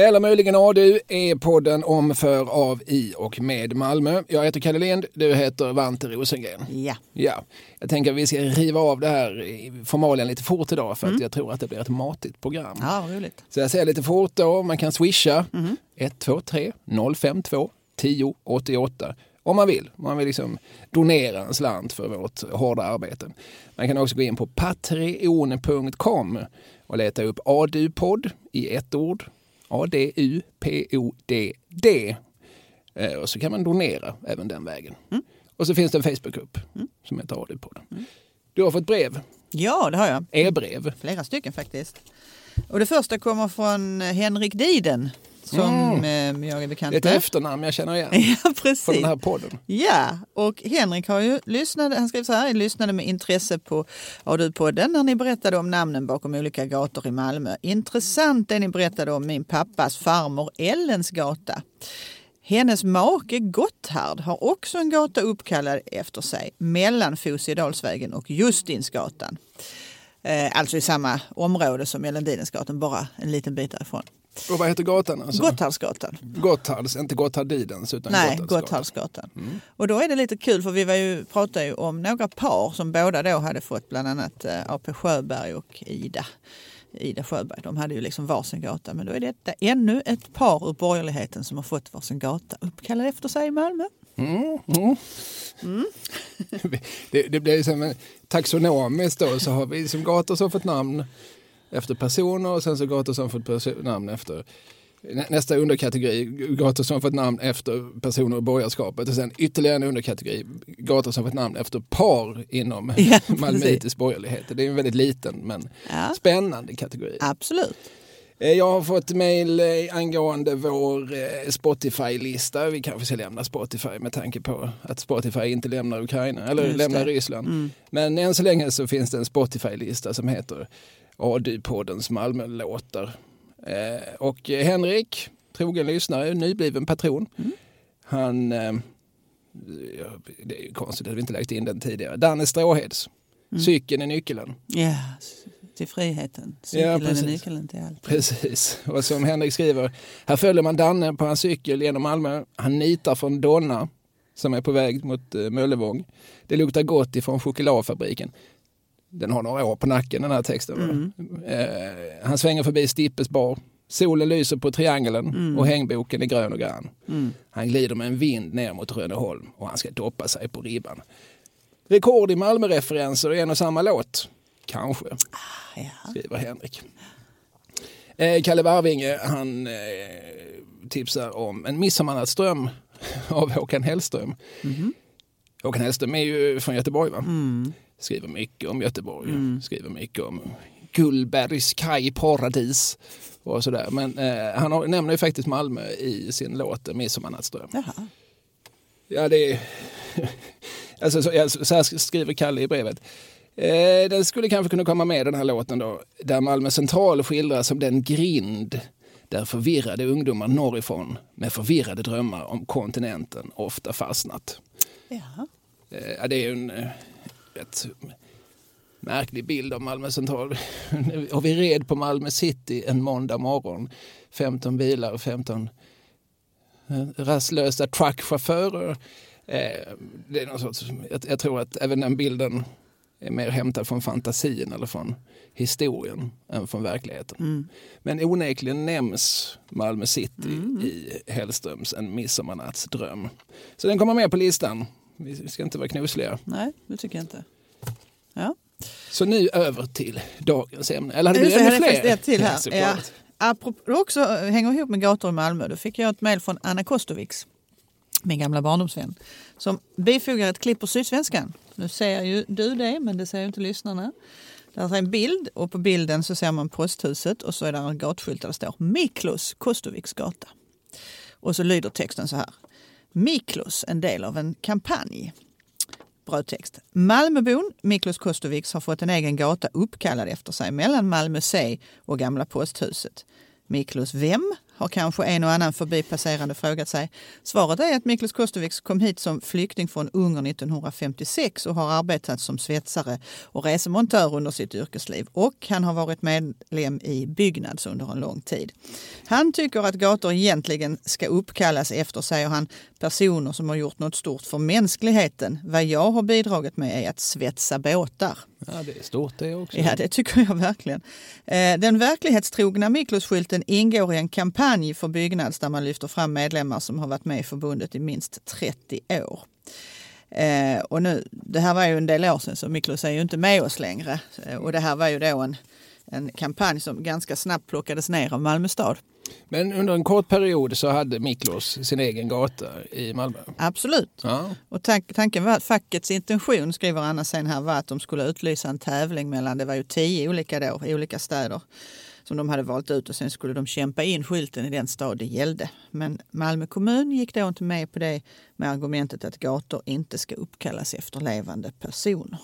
Eller möjligen ADU är podden om, för, av, i och med Malmö. Jag heter Kalle Lind, du heter Vante Rosengren. Ja. Ja, jag tänker att vi ska riva av det här formalien lite fort idag för att jag tror att det blir ett matigt program. Ja, roligt. Så jag säger lite fort då, man kan swisha 123 052 10 88 om man vill. Man vill liksom donera en slant för vårt hårda arbete. Man kan också gå in på patreon.com och leta upp ADU-podd i ett ord. A-D-U-P-O-D-D. Eh, Och så kan man donera även den vägen. Och så finns det en Facebookgrupp som heter ADU-podden. Du har fått brev, Ja, det har jag. e-brev. Flera stycken faktiskt. Och det första kommer från Henrik Diden som eh, jag är bekant är ett med. efternamn jag känner igen Ja, från precis. den här podden. Ja, och Henrik har ju lyssnat, han skrev så här, jag lyssnade med intresse på ADU-podden när ni berättade om namnen bakom olika gator i Malmö. Intressant det ni berättade om min pappas farmor Ellens gata. Hennes make Gotthard har också en gata uppkallad efter sig mellan Fosie-Dalsvägen och Justinsgatan. Eh, alltså i samma område som Ellendidensgatan, bara en liten bit därifrån. Och vad heter gatan? Alltså? Gotthardsgatan. Gotthards, inte Gotthardidens utan Nej. Gotthardsgatan. Och då är det lite kul för vi var ju, pratade ju om några par som båda då hade fått bland annat eh, AP Sjöberg och Ida. Ida Sjöberg. De hade ju liksom varsin gata. Men då är detta ännu ett par ur borgerligheten som har fått varsin gata uppkallad efter sig i Malmö. Mm, mm. det, det blir som taxonomiskt då så har vi som gator som fått namn efter personer och sen så som fått namn efter nä- nästa underkategori, gator som fått namn efter personer i borgerskapet och sen ytterligare en underkategori, gator som fått namn efter par inom Ja, malmöitisk borgerlighet. Det är en väldigt liten men Ja. spännande kategori. Absolut. Eh, Jag har fått mejl eh, angående vår eh, Spotify-lista. Vi kanske ska lämna Spotify med tanke på att Spotify inte lämnar Ukraina eller lämnar. Ryssland. Men än så länge så finns det en Spotify-lista som heter ADU-poddens Malmö-låtar. Eh, Och Henrik, trogen lyssnare, nybliven patron, han eh, ja, det är ju konstigt att vi inte lagt in den tidigare. Danne Stråheds, Cykeln är nyckeln. Ja, till friheten. Ja, Cykeln är precis. nyckeln till allt. Precis, och som Henrik skriver, här följer man Danne på hans cykel genom Malmö. Han nitar från Donna som är på väg mot eh, Möllevång. Det luktar gott ifrån chokladfabriken. Den har några år på nacken den här texten. va? Eh, han svänger förbi Stippes bar. Solen lyser på triangeln och hängboken är grön och grann. Han glider med en vind ner mot Rönneholm och han ska doppa sig på ribban. Rekord i Malmö-referenser i en och samma låt. Kanske Ja. skriver Henrik. Eh, Kalle Warvinge han eh, tipsar om En midsommarnattsdröm av Håkan Hellström. Håkan Hellström är ju från Göteborg va? Skriver mycket om Göteborg. Skriver mycket om Gullbergs kajparadis och sådär. Men eh, han har, nämner ju faktiskt Malmö i sin låt En midsommarnattsdröm. Jaha. Ja, det är... alltså, så, ja, så här skriver Kalle i brevet. Eh, den skulle kanske kunna komma med den här låten då, där Malmö central skildras som den grind där förvirrade ungdomar norrifrån med förvirrade drömmar om kontinenten ofta fastnat. Ja. Eh, ja, det är ju en eh, rätt märklig bild av Malmö central. och vi red på Malmö city en måndag morgon. 15 bilar och 15 eh, rastlösa truckchaufförer. Eh, det är någon sorts, jag, tror att även den bilden är mer hämtad från fantasin eller från historien än från verkligheten. Men onekligen nämns Malmö city i Hellströms En midsommarnattsdröm. Så den kommer med på listan. Vi ska inte vara knusliga. Nej, det tycker jag inte. Ja. Så nu över till dagens ämne. Eller hade du det, ännu fler? ett till här. såklart. Ja. Apropå, det också hänger ihop med gator i Malmö. Då fick jag ett mejl från Anna Kostovics, min gamla barndomsvän, som bifogar ett klipp på Sydsvenskan. Nu ser ju du det, men det ser ju inte lyssnarna. Där är en bild och på bilden så ser man posthuset och så är det en gatskylt där det står Miklos Kostovics gata. Och så lyder texten så här. Miklos, en del av en kampanj. Brödtext. Malmöbon Miklos Kostovics har fått en egen gata uppkallad efter sig mellan Malmö C och Gamla posthuset. Miklos vem har kanske en och annan förbipasserande frågat sig. Svaret är att Miklos Kostovics kom hit som flykting från Ungern 1956 och har arbetat som svetsare och resemontör under sitt yrkesliv. Och han har varit medlem i Byggnads under en lång tid. Han tycker att gator egentligen ska uppkallas efter, säger han, personer som har gjort något stort för mänskligheten. Vad jag har bidragit med är att svetsa båtar. Ja, det är stort det också. Ja, det tycker jag verkligen. Eh, den verklighetstrogna Miklos-skylten ingår i en kampanj för Byggnads där man lyfter fram medlemmar som har varit med i förbundet i minst 30 år. Eh, och nu, det här var ju en del år sedan så Miklos är ju inte med oss längre. Eh, och det här var ju då en, en kampanj som ganska snabbt plockades ner av Malmö stad. Men under en kort period så hade Miklos sin egen gata i Malmö. Absolut. Ja. Och tank, tanken var att fackets intention, skriver Anna sen här, var att de skulle utlysa en tävling mellan, det var ju tio olika då, olika städer som de hade valt ut och sen skulle de kämpa in skylten i den stad det gällde. Men Malmö kommun gick då inte med på det med argumentet att gator inte ska uppkallas efter levande personer.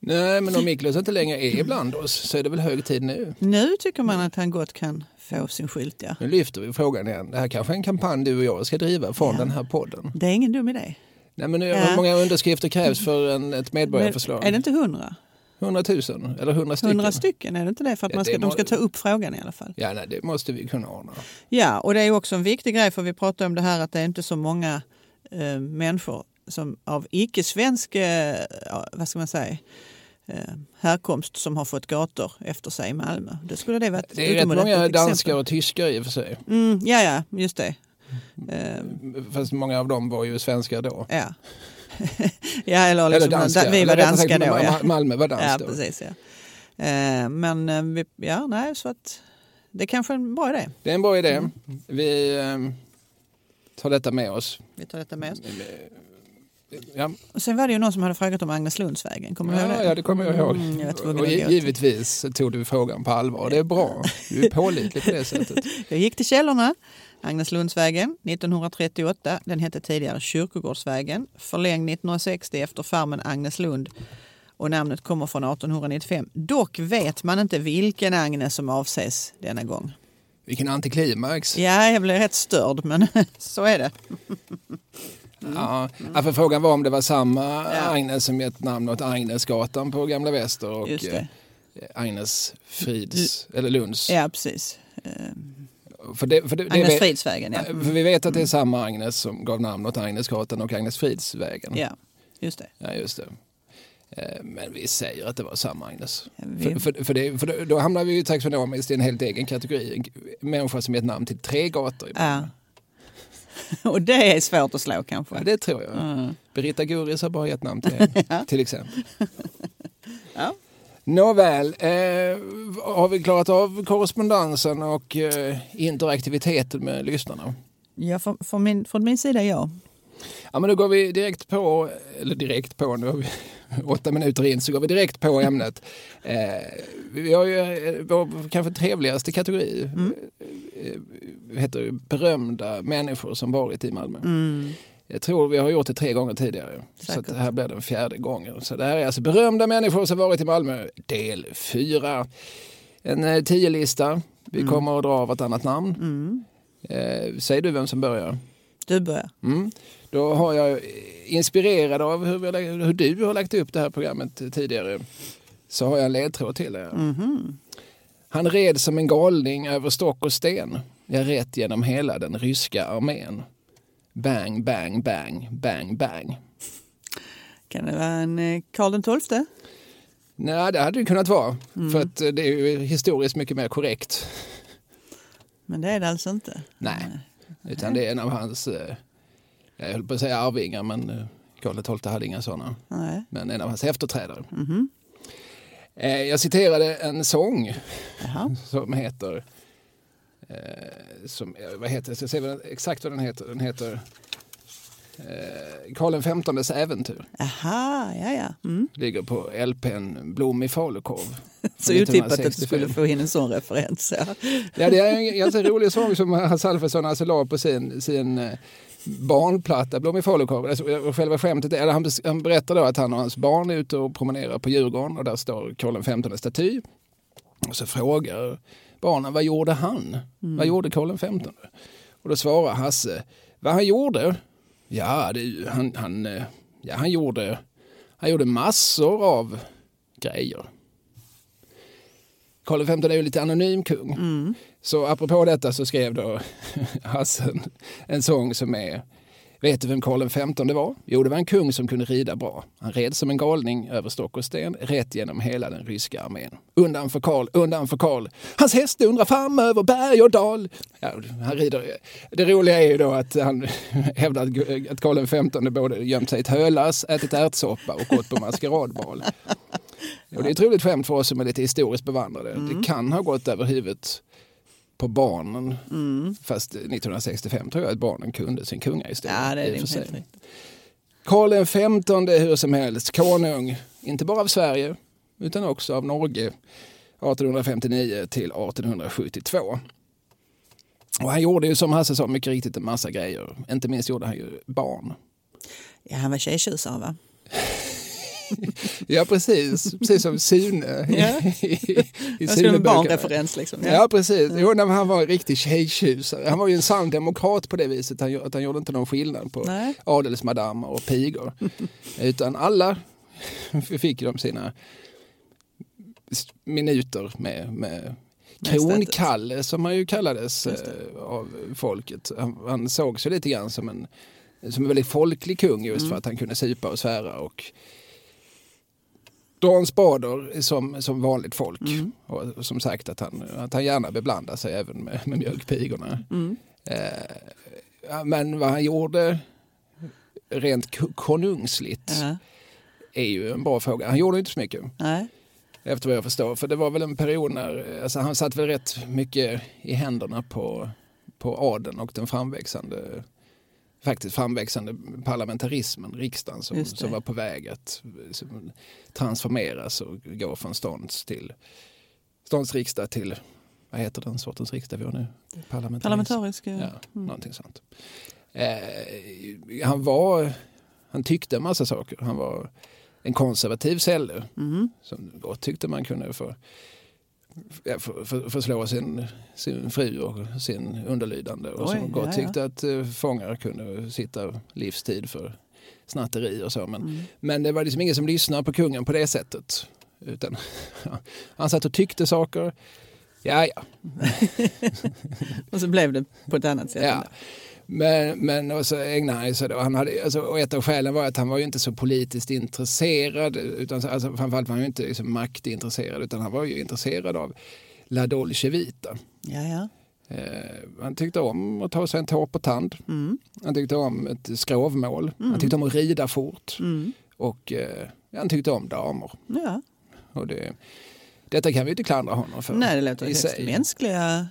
Nej, men om Miklos inte längre är bland oss så är det väl hög tid nu. Nu tycker man att han gott kan få sin skylt, ja. Nu lyfter vi frågan igen. Det här kanske är en kampanj du och jag ska driva från Ja. den här podden. Det är ingen dum idé. Nej, men nu, Ja. hur många underskrifter krävs för en, ett Men medborgarförslag? är det inte hundra? 100 000 eller 100 stycken? Hundra stycken, är det inte det? För att Ja, man ska, det de må- ska ta upp frågan i alla fall. Ja, nej, det måste vi kunna ordna. Ja, och det är också en viktig grej för vi pratar om det här att det är inte så många eh, människor som av icke-svensk eh, vad ska man säga, eh, härkomst som har fått gator efter sig i Malmö. Det skulle det vara ett Det är rätt många danskar och tyskar i och för sig. Mm, ja, ja, just det. Eh, Fast många av dem var ju svenskar då. ja. ja, eller, liksom, danskar. vi var Eller rättare sagt, danska då. Ja, Ma- Malmö var danskt ja då. precis. Ja. Men ja, nej, så att det är kanske är en bra idé. Det är en bra idé. Mm. Vi tar detta med oss. Vi tar detta med oss. Ja, Och sen var det ju någon som hade frågat om Agneslundsvägen. Kommer du ihåg ja, det? ja det kommer jag ihåg. Mm, jag och givetvis tog du frågan på allvar. Det är bra. Du är pålitlig på det sättet. Jag gick till källorna. Agneslundsvägen 1938. Den hette tidigare Kyrkogårdsvägen. Förlängd 1960 efter farmen Agneslund. Och namnet kommer från 1895. Dock vet man inte vilken Agnes som avses denna gång. Vilken antiklimax. Ja, jag blev rätt störd, men så är det. Ja, ja, för frågan var om det var samma Ja. Agnes som gett namn åt Agnesgatan på Gamla Väster och det. eh, Agnes Frids, eller Lunds. Ja, precis. Eh, För det, för det, det Agnes vet- Fridsvägen, ja. För vi vet att det är samma Agnes som gav namn åt Agnesgatan och Agnes Fridsvägen. Ja, just det. Ja, just det. Eh, Men vi säger att det var samma Agnes. Ja, vi- För, för, för, det, för då- hamnar vi ju taxonomiskt i en helt egen kategori. En människa som gett namn till tre gator. i. Ja. Och det är svårt att slå kanske. Ja, det tror jag. Mm. Berita Guris har bara gett namn till en, till exempel. Ja. Nåväl, eh, har vi klarat av korrespondensen och eh, interaktiviteten med lyssnarna? Ja, från, från, min, från min sida ja. Ja, men då går vi direkt på, eller direkt på, nu har vi åtta minuter in, så går vi direkt på ämnet. Eh, vi har ju eh, vår kanske trevligaste kategori, Mm. eh, heter ju berömda människor som varit i Malmö. Mm. Jag tror vi har gjort det tre gånger tidigare. Så Säkert. att det här blir den fjärde gången. Så det här är alltså berömda människor som varit i Malmö, del fyra. En eh, tio-lista. Vi Mm. kommer att dra vartannat namn. Mm. Eh, säg du vem som börjar. Du börjar. Mm. Då har jag inspirerad av hur, har hur du har lagt upp det här programmet tidigare. Så har jag en ledtråd till er. Mhm. Han red som en galning över stock och sten. Jag rätt genom hela den ryska armén. Bang, bang, bang, bang, bang. Kan det vara en eh, Karl XII? Nej, det hade det kunnat vara. Mm. För att eh, det är ju historiskt mycket mer korrekt. Men det är det alltså inte. Nej, utan det är en av hans, eh, jag höll på att säga arvingar, men eh, Karl XII hade inga sådana. Nej. Men en av hans efterträdare. Mhm. Eh, Jag citerade en sång Jaha. som heter, eh, som, eh, vad heter jag ska se vad exakt vad den heter. Den heter eh, Karl XVs äventyr. Aha, ja ja. Mm. Ligger på LPn Blom i falukorv. Så otippat att du 1965. skulle få in en sån referens. Ja. Ja, det är en ganska rolig sång som Hasse Alfredson alltså la på sin, sin eh, barnplatta Blom i falukorv. Alltså, själva skämtet är, eller han, han berättar då att han och hans barn är ute och promenerar på Djurgården och där står Karl XV staty. Och så frågar barnen, vad gjorde han? Vad gjorde Karl XV? Och då svarar Hasse, vad han gjorde? Ja, det, han, han, ja, han, gjorde, han gjorde massor av grejer. Karl XV är ju lite anonym kung. Så apropå detta så skrev då Hasse en, sång som är Vet du vem Karl XV var? Jo, det var en kung som kunde rida bra. Han red som en galning över stock och sten, rätt genom hela den ryska armén. Undan för Karl, undan för Karl. Hans häst undrar fram över berg och dal. Ja, han rider. Det roliga är ju då att han hävdar att- Karl XV både gömt sig i ett hölass, ätit ärtsoppa och gått på maskeradbal. Och det är ett roligt skämt för oss som är lite historiskt bevandrade. Det kan ha gått över huvudet på barnen. Fast 1965 tror jag att barnen kunde sin kungahistoria. Ja, det är helt. Karl XV hur som helst, konung, inte bara av Sverige utan också av Norge 1859 till 1872. Och han gjorde ju som Hasse sa mycket riktigt en massa grejer. Inte minst gjorde han ju barn. Ja, han var tjejtjusare va? Ja precis, precis som Sune i, Ja. i, i Suneböckerna. barnreferens liksom. Ja, precis. Jo, men han var en riktig tjejtjusare. Han var ju en sann demokrat på det viset. Han, att han gjorde inte någon skillnad på Nej. adelsmadammer och pigor. Utan alla fick de sina minuter med, med kronkalle som han ju kallades eh, av folket. Han, han sågs ju lite grann som en, som en väldigt folklig kung just för att han kunde supa och svära och dra en spader som, som vanligt folk. Och, och som sagt att han, att han gärna beblandar sig även med, med mjölkpigorna. Eh, ja, men vad han gjorde rent ko- konungsligt Ja. är ju en bra fråga. Han gjorde inte så mycket efter vad jag förstår. För det var väl en period när alltså han satt väl rätt mycket i händerna på, på adeln och den framväxande faktiskt framväxande parlamentarismen, riksdagen som, som var på väg att transformeras och gå från stånds till ståndsriksdag till, vad heter den sortens riksdag vi har nu? Parlamentarism. Parlamentarisk. Ja. Ja, någonting sånt. Eh, han var, han tyckte en massa saker. Han var en konservativ celle Mhm. som gott tyckte man kunde få ja, för, för, förslå sin, sin fru och sin underlydande och Oj, som gott ja, ja. tyckte att eh, fångar kunde sitta livstid för snatteri och så. Men, Mm. men det var liksom ingen som lyssnade på kungen på det sättet. Utan, han satt och tyckte saker. Ja, ja, Och så blev det på ett annat sätt. Ja. Men, men och så ägnade han sig då, han hade, alltså, och ett av skälen var att han var ju inte så politiskt intresserad, utan så- alltså, framförallt var han ju inte liksom, maktintresserad, utan han var ju intresserad av La Dolce Vita. Ja, ja. Eh, han tyckte om att ta sig en tår på tand, Mm. han tyckte om ett skrovmål, han tyckte om att rida fort Mm. och eh, han tyckte om damer. ja. Och det, detta kan vi inte klandra honom för. Nej, det låter högst mänskliga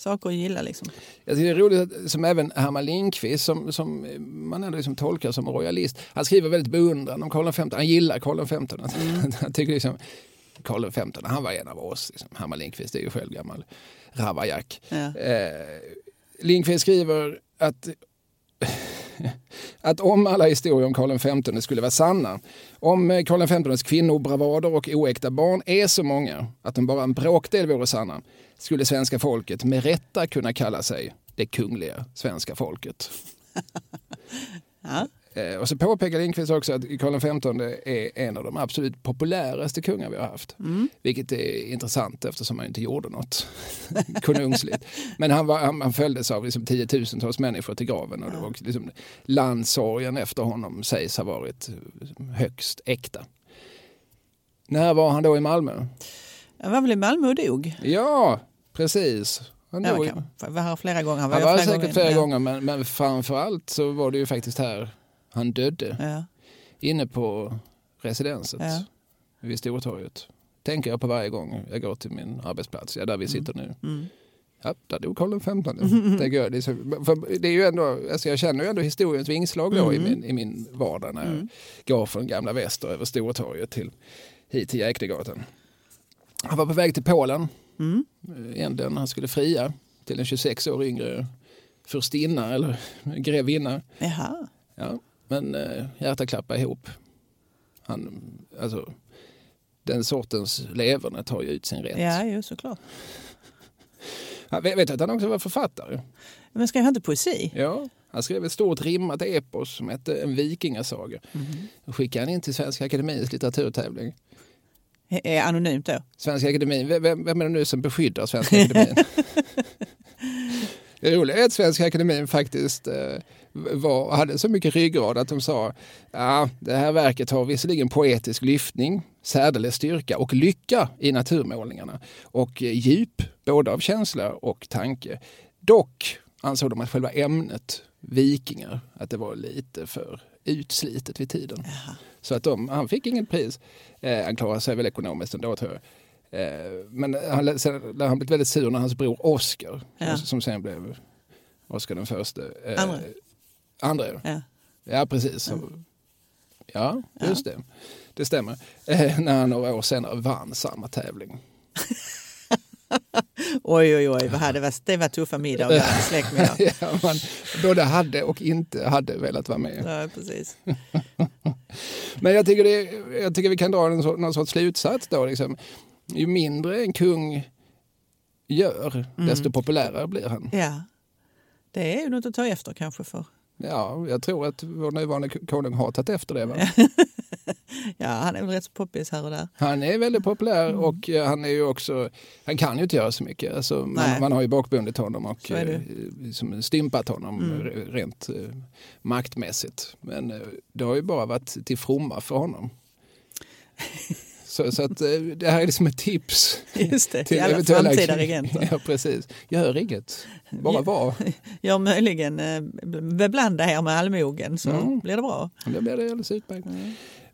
saker att gilla. Liksom. Jag tycker det är roligt att, som även Herman Lindqvist som, som man ändå liksom tolkar som royalist. Han skriver väldigt beundran om Karl XV. Han gillar Karl XV. Han, han tycker liksom Karl XV, han var en av oss. Liksom. Herman Lindqvist är ju själv gammal ravajak. Ja. Eh, Lindqvist skriver att att om alla historier om Karl XV skulle vara sanna, om eh, Karl XVs kvinnobravader och oäkta barn är så många att de bara en bråkdel vore sanna, skulle svenska folket med rätta kunna kalla sig det kungliga svenska folket. Ja. Eh, Och så påpekar Lindqvist också att Karl XV är en av de absolut populäraste kungar vi har haft. Vilket är intressant eftersom han inte gjorde något konungsligt. Men han, var, han, han följdes av liksom tiotusentals människor till graven och, det var liksom, landsorgen efter honom sägs ha varit högst äkta. När var han då i Malmö? Jag var väl i Malmö och dog. Ja, precis. Han, dog, jag var här flera gånger. Han var, han var flera säkert flera Ja. gånger men, men framför allt så var det ju faktiskt här han dödde. Ja. inne på residenset Ja. vid Stortorget. Tänker jag på varje gång jag går till min arbetsplats, ja, där vi sitter nu. Mm. Ja, där dog Karl XV. Tänker jag. Det, är så, för det är ju ändå, alltså jag känner ju ändå historiens vingslag då i, Mm. min, i min vardag när jag går från gamla väster över Stortorget till, hit till Jäknegatan. Han var på väg till Polen, Mm. eh, egentligen. Han skulle fria till en 26 år yngre furstinna eller grevinna. Jaha. Ja, men eh, hjärtat klappade ihop. Han, alltså, den sortens leverne tar ju ut sin rätt. Ja, ju såklart. Ja, vet att han också var författare? Men skrev han inte poesi? Ja, han skrev ett stort rimmat epos som hette En vikingasaga. Mm. Och skickade han in till Svenska Akademiens litteraturtävling. Är anonymt då? Svenska Akademin, vem, vem är det nu som beskyddar Svenska Akademin? det roliga är att Svenska Akademin faktiskt eh, var, hade så mycket ryggrad att de sa ja, det här verket har visserligen poetisk lyftning, särdeles styrka och lycka i naturmålningarna och djup både av känsla och tanke. Dock ansåg de att själva ämnet vikingar, att det var lite för utslitet vid tiden. Jaha. Så att de, han fick inget pris. Eh, han klarade sig väl ekonomiskt ändå tror jag. Eh, men han, sen, han blev väldigt sur när hans bror Oscar, Ja. som sen blev Oscar den första. Eh, Andra. Ja. Ja. Ja, precis. Så, ja, just det. Det stämmer. Eh, när han några år senare vann samma tävling. Oj, oj, oj, vad hade, det var tuffa middagar, släktmiddag. ja, man både hade och inte hade velat vara med. Ja, precis. Men jag tycker, det, jag tycker vi kan dra en, så- någon sorts slutsats då. Liksom. Ju mindre en kung gör, desto populärare blir han. Ja. Det är ju något att ta efter kanske för. Ja, jag tror att vår nuvarande konung har tagit efter det. Va? Ja, han är väl rätt så poppis här och där. Han är väldigt populär och eh, han är ju också, han kan ju inte göra så mycket. Alltså, man, man har ju bakbundit honom och liksom stympat honom Mm. re- rent eh, maktmässigt. Men det har ju bara varit till fromma för honom. Så, så att eh, det här är liksom ett tips. Just det, till alla eventuella- framtida regenter. Ja, precis. Gör inget. Bara var. Gör möjligen eh, beblanda er med allmogen så Mm. blir det bra. Det blir det alldeles utmärkt.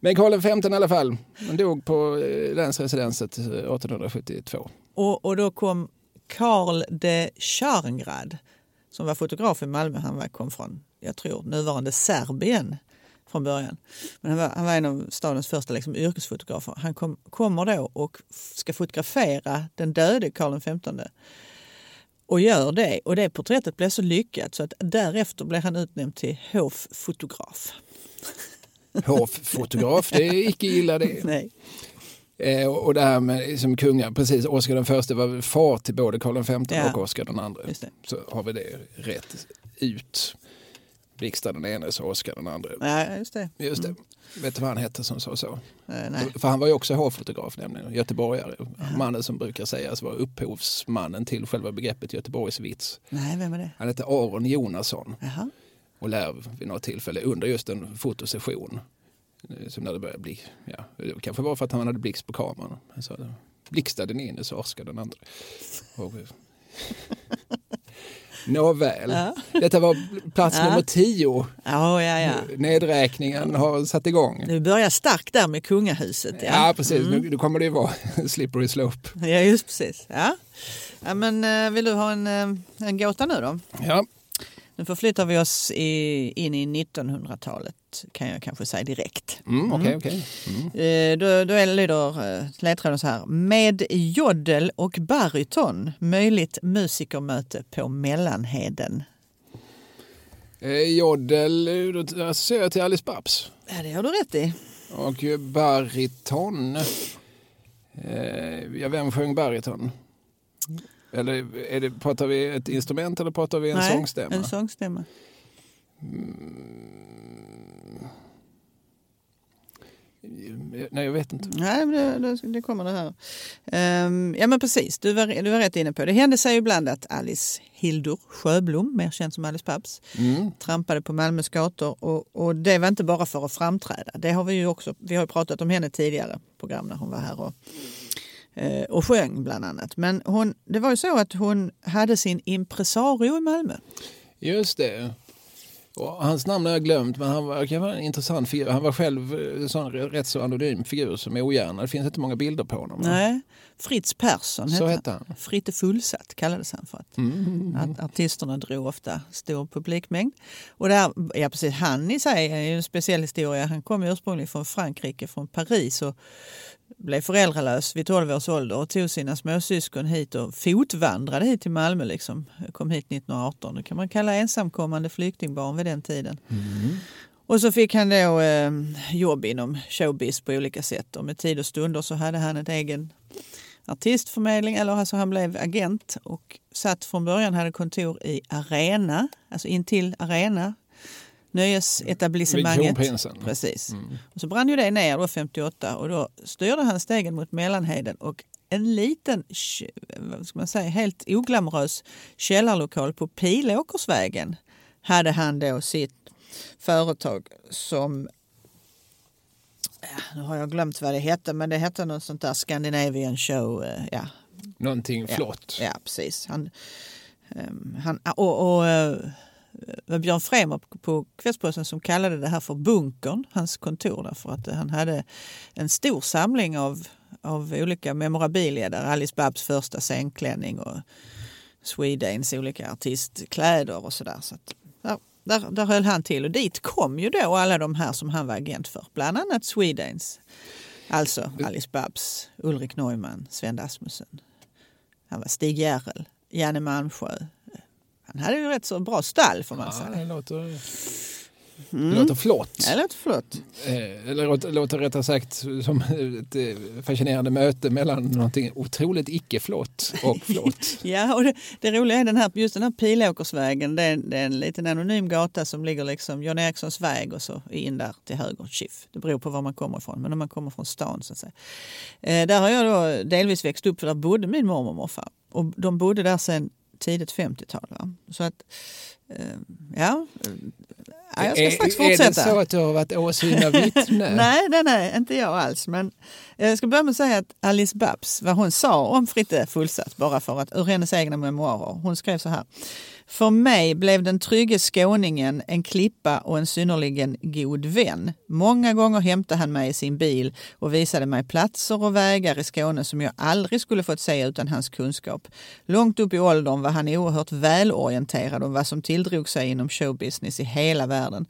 Men Karl XV i alla fall, han dog på eh, länsresidenset eh, 1872. Och, och då kom Karl de Scharngrad som var fotograf i Malmö. Han var, kom från, jag tror, nuvarande Serbien från början. Men han var, han var en av stadens första liksom, yrkesfotografer. Han kom, kommer då och ska fotografera den döde Karl XV. Och gör det. Och det porträttet blev så lyckat så att därefter blev han utnämnd till hoffotograf. Hoffotograf, det är icke illa det. Nej. Eh, och det här med som kungar, precis, Oscar den förste var far till både Karl V Ja. och Oscar den andre. Så har vi det rätt ut. Blixtar den ene så Oscar den andre. Ja, just det. Just det. Vet du vad han hette som sa så? Eh, nej. För han var ju också hovfotograf nämligen, göteborgare. Mannen som brukar sägas vara upphovsmannen till själva begreppet Göteborgsvits. nej, vem är det? Han hette Aron Jonasson Jaha. och lär vid något tillfälle under just en fotosession. eh, Som när det började bli, ja, det kanske var för att han hade blixt på kameran. Så blixtade den in så Oscar den andra. Och, Nåväl, Ja. detta var plats Ja. nummer tio. Ja, ja, ja. Nedräkningen har satt igång. Du börjar starkt där med kungahuset. Ja, Ja, precis. Nu, nu kommer det ju vara slippery slope. ja just precis. Ja. Ja, men, eh, vill du ha en, eh, en gåta nu då? Ja, Nu förflyttar vi oss i, in i 1900-talet kan jag kanske säga direkt. mm, okej, okej. Mm. Eh, Då, då är- lyder eh, ledtråden så här. Med joddel och baryton möjligt musikermöte på Mellanheden. Eh, Joddel, eh, då associerar jag till Alice Babs. Ja, det har du rätt i. Och bariton. Eh, ja, vem sjöng bariton? Eller är det, pratar vi ett instrument eller pratar vi en Nej, sångstämma? En sångstämma. Eh, Nej, jag vet inte. Nej, men det, det, det kommer det här. Ehm, ja, men precis. Du var, du var rätt inne på det. Det hände sig ibland att Alice Hildur Sjöblom, mer känd som Alice Babs, Mm. trampade på Malmös gator. Och, och det var inte bara för att framträda. Det har vi ju också. Vi har pratat om henne tidigare program när hon var här och, eh, och sjöng bland annat. Men hon, det var ju så att hon hade sin impresario i Malmö. Just det. Och hans namn har jag glömt, men han var, kan vara en intressant figur. Han var själv eh, en sån rätt så anonym figur som är ogärna. Det finns inte många bilder på honom. Nej, Fritz Persson Så hette hette han. Fritte Fullsatt kallades han för att Mm. Att artisterna drog ofta stor publikmängd. Och där, ja, precis, han i sig är ju en speciell historia. Han kom ursprungligen från Frankrike, från Paris och blev föräldralös vid 12 års ålder och tog sina småsyskon hit och fotvandrade hit till Malmö. Liksom. Kom hit 1918. Det kan man kalla ensamkommande flyktingbarn vid den tiden. Och så fick han då eh, jobb inom showbiz på olika sätt och med tid och stunder så hade han ett egen artistförmedling, eller alltså han blev agent och satt från början, hade kontor i Arena, alltså intill Arena, nöjesetablissemanget. Vid. Precis. Och så brann ju det ner då 58 och då styrde han stegen mot Mellanheden och en liten, vad ska man säga, helt oglamorös källarlokal på Pilåkersvägen hade han då sitt företag som Ja, nu har jag glömt vad det hette, men det hette något sånt där Scandinavian show. eh, Ja, Någonting Ja. flott. ja precis. Han, ehm, han, och och eh, Björn Fremer på- Kvällsposten som kallade det här för bunkern, hans kontor. Därför att eh, han hade en stor samling av, av olika memorabilia där Alice Babs första scenklänning och Swedanes olika artistkläder och sådär. Så att, där, där, där höll han till och dit kom ju då alla de här som han var agent för. Bland annat Swedanes. Alltså Alice Babs, Ulrik Neumann, Sven Asmussen. Han var Stig Järrel, Janne Malmsjö. Han hade ju rätt så bra stall får man Ja, säga. det låter, Mm. låter flott. Ja, det låter flott. Eh, Eller låter, låter rättare sagt som ett eh, fascinerande möte mellan någonting otroligt icke-flott och flott. Ja, och det, det roliga är den här, just den här Pilåkersvägen. Det är, det är en liten anonym gata som ligger liksom John Erikssons väg och så in där till höger, Chiff. Det beror på var man kommer ifrån, men om man kommer från stan så att säga. Eh, där har jag då delvis växt upp för där bodde min mormor och morfar. Och de bodde där sedan tidigt 50-tal. Va? Så att, eh, ja. Ja, Jag ska strax är, är fortsätta. det så att du har varit åsyna vittne? Nej, nej, nej, inte jag alls. Men jag ska börja med att säga att Alice Babs, vad hon sa om Fritte Fullsatt, bara för att ur hennes egna memoarer. Hon skrev så här. För mig blev den trygge skåningen en klippa och en synnerligen god vän. Många gånger hämtade han mig i sin bil och visade mig platser och vägar i Skåne som jag aldrig skulle fått se utan hans kunskap. Långt upp i åldern var han oerhört välorienterad om vad som tilldrog sig inom showbusiness i hela världen.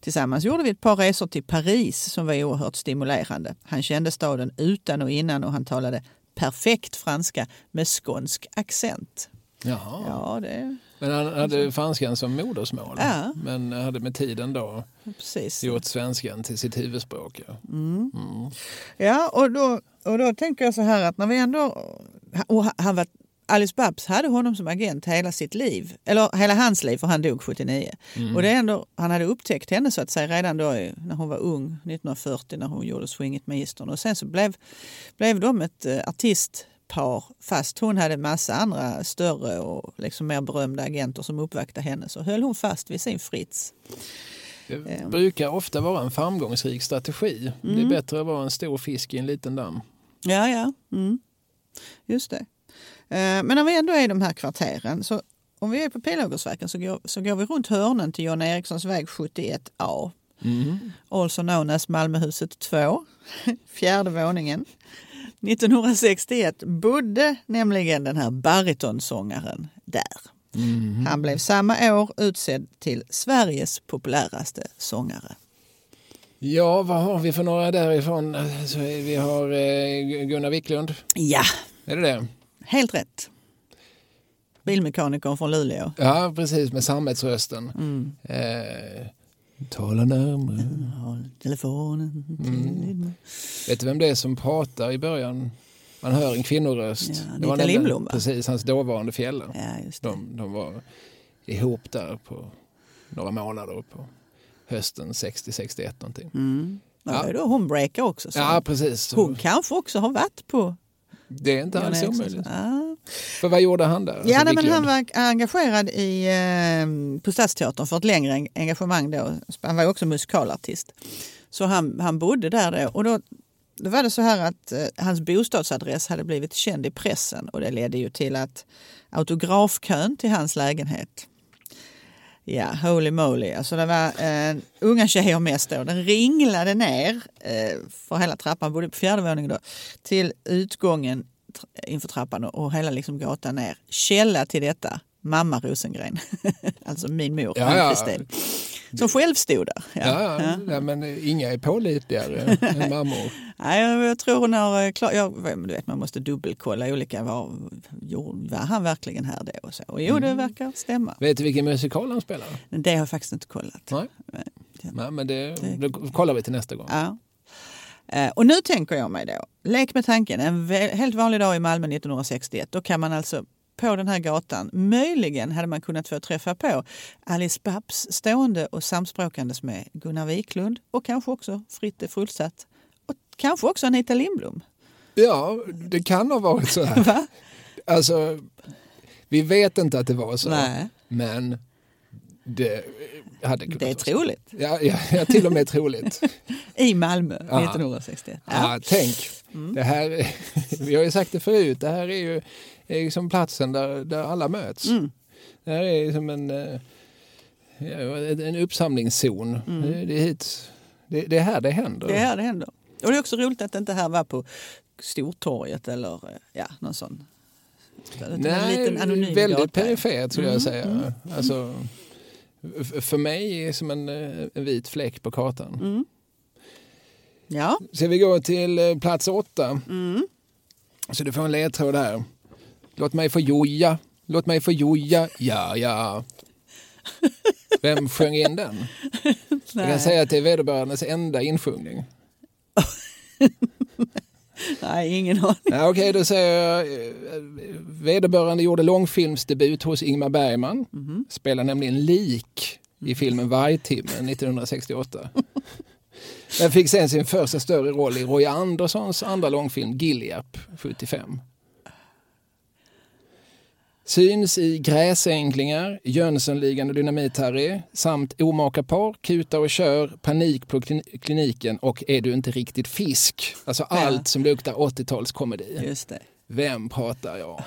Tillsammans gjorde vi ett par resor till Paris som var oerhört stimulerande. Han kände staden utan och innan och han talade perfekt franska med skånsk accent. Jaha. Ja, det Men han hade franskan som modersmål. Ja. Men hade med tiden då precis. gjort svenskan till sitt huvudspråk. Ja. Mm. Ja, och då, och då tänker jag så här att när vi ändå... Och han var, Alice Babs hade honom som agent hela sitt liv, eller hela hans liv, för han dog 79. Och det är ändå, han hade upptäckt henne så att säga redan då när hon var ung, 1940 när hon gjorde Swing It Magistern. Och sen så blev, blev de ett eh, artistpar fast hon hade massa andra större och liksom mer berömda agenter som uppvaktade henne så höll hon fast vid sin Fritz. Det brukar ofta vara en framgångsrik strategi. Det Mm. är bättre att vara en stor fisk i en liten damm. Ja, ja. Mm. Just det. Eh, Men när vi ändå är i de här kvarteren, så om vi är på Pilågersverken så går, så går vi runt hörnen till John Erikssons väg 71A. Mm. Also known as Malmöhuset 2, fjärde våningen. 1961 bodde nämligen den här baritonsångaren där. Mm. Han blev samma år utsedd till Sveriges populäraste sångare. Ja, vad har vi för några därifrån? Alltså, vi har eh, Gunnar Wiklund. Ja, Är det det? helt rätt. Bilmekanikern från Luleå. Ja, precis med sammetsrösten. Mm. Eh, tala närmare. Håll telefonen Mm. till... Vet du vem det är som pratar i början? Man hör en kvinnoröst. Ja, Det var Lindblom, va? Precis, hans dåvarande fjälle. Ja. De, de var ihop där på några månader på hösten 60-61 någonting. Mm. Ja. Då hon breakar också. Så. Ja, precis. Hon kanske också har varit på Det är inte alls omöjligt. Ja, För vad gjorde han där? ja Alltså, nej, men han var engagerad i, eh, på Stadsteatern för ett längre en- engagemang då. Han var också musikalartist. Så han, han bodde där då. Och då, då var det så här att eh, hans bostadsadress hade blivit känd i pressen och det ledde ju till att autografkön till hans lägenhet Ja, holy moly. Alltså det var eh, unga tjejer mest då. Den ringlade ner eh, för hela trappan, bodde på fjärde våningen då, till utgången inför trappan och, hela liksom gatan ner. Källa till detta, mamma Rosengren. alltså min mor, Ja, ja. Som själv stod där. Ja, ja. ja, men inga är pålitligare än mammor. Nej, jag, tror hon har eh, klar, jag, du vet, man måste dubbelkolla olika. Var, var han verkligen här då? Och så. Och jo, det Mm. verkar stämma. Vet du vilken musikal han spelar? Men det har jag faktiskt inte kollat. Nej. egentligen. Nej, men det, det kollar vi till nästa gång. Ja. Eh, Och nu tänker jag mig då, lek med tanken, en helt vanlig dag i Malmö 1961. Då kan man alltså på den här gatan, möjligen hade man kunnat få träffa på Alice Babs stående och samspråkandes med Gunnar Wiklund och kanske också Fritte Fullsatt och kanske också Anita Lindblom. Ja, det kan ha varit så här. Va? Alltså, vi vet inte att det var så. Nej. Men det hade kunnat Det är troligt. Ja, ja, ja, till och med troligt. I Malmö Ja. 1961. Ja. tänk, Mm. det här, vi har ju sagt det förut, det här är ju är liksom platsen där, där alla möts. Mm. Det här är som en, eh, ja, en uppsamlingszon. Det, det, är hit, det, det är här det händer. Mm. Det är här det händer. Och det är också roligt att det inte här var på Stortorget eller eh, ja, någon sån. en Nej, väldigt perifert skulle jag Mm, säga. Alltså, f- för mig är som en, eh, en vit fläck på kartan. Mm. Ja. Ska vi gå till eh, plats åtta? Mm. Så du får en ledtråd här. Låt mig få joja, låt mig få joja, ja ja. Vem sjöng in den? Jag kan säga att det är vederbörandes enda insjungning. Nej, ingen aning. Okej, då säger jag eh, vederbörande gjorde långfilmsdebut hos Ingmar Bergman. Mhm. Spelar nämligen lik i filmen Vargtimmen 1968. Den fick sen sin första större roll i Roy Anderssons andra långfilm Gilliap 75. Syns i Gräsänklingar, Jönssonligan och Dynamit-Harry samt Omaka par, Kuta och kör, Panik på klin- kliniken och Är du inte riktigt fisk? Alltså allt som luktar 80-talskomedi. Just det. Vem pratar jag om?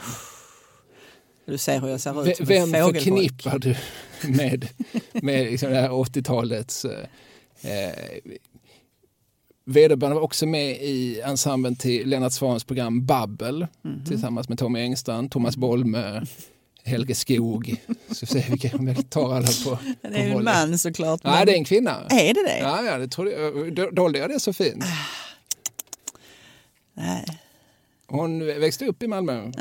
Du ser hur jag ser ut Vem förknippar du med, med liksom det här 80-talets... Eh, eh, vederbörande var också med i ensemblen till Lennart Swahns program Babbel Mhm. tillsammans med Tommy Engstrand, Thomas Bolme, Helge Skog. Så vi vilka- om jag tar alla på, Det är ju en man såklart. Nej, men- det är en kvinna. Är det det? Ja, ja, det trodde jag. Dolde jag det så fint? Nej. Hon växte upp i Malmö.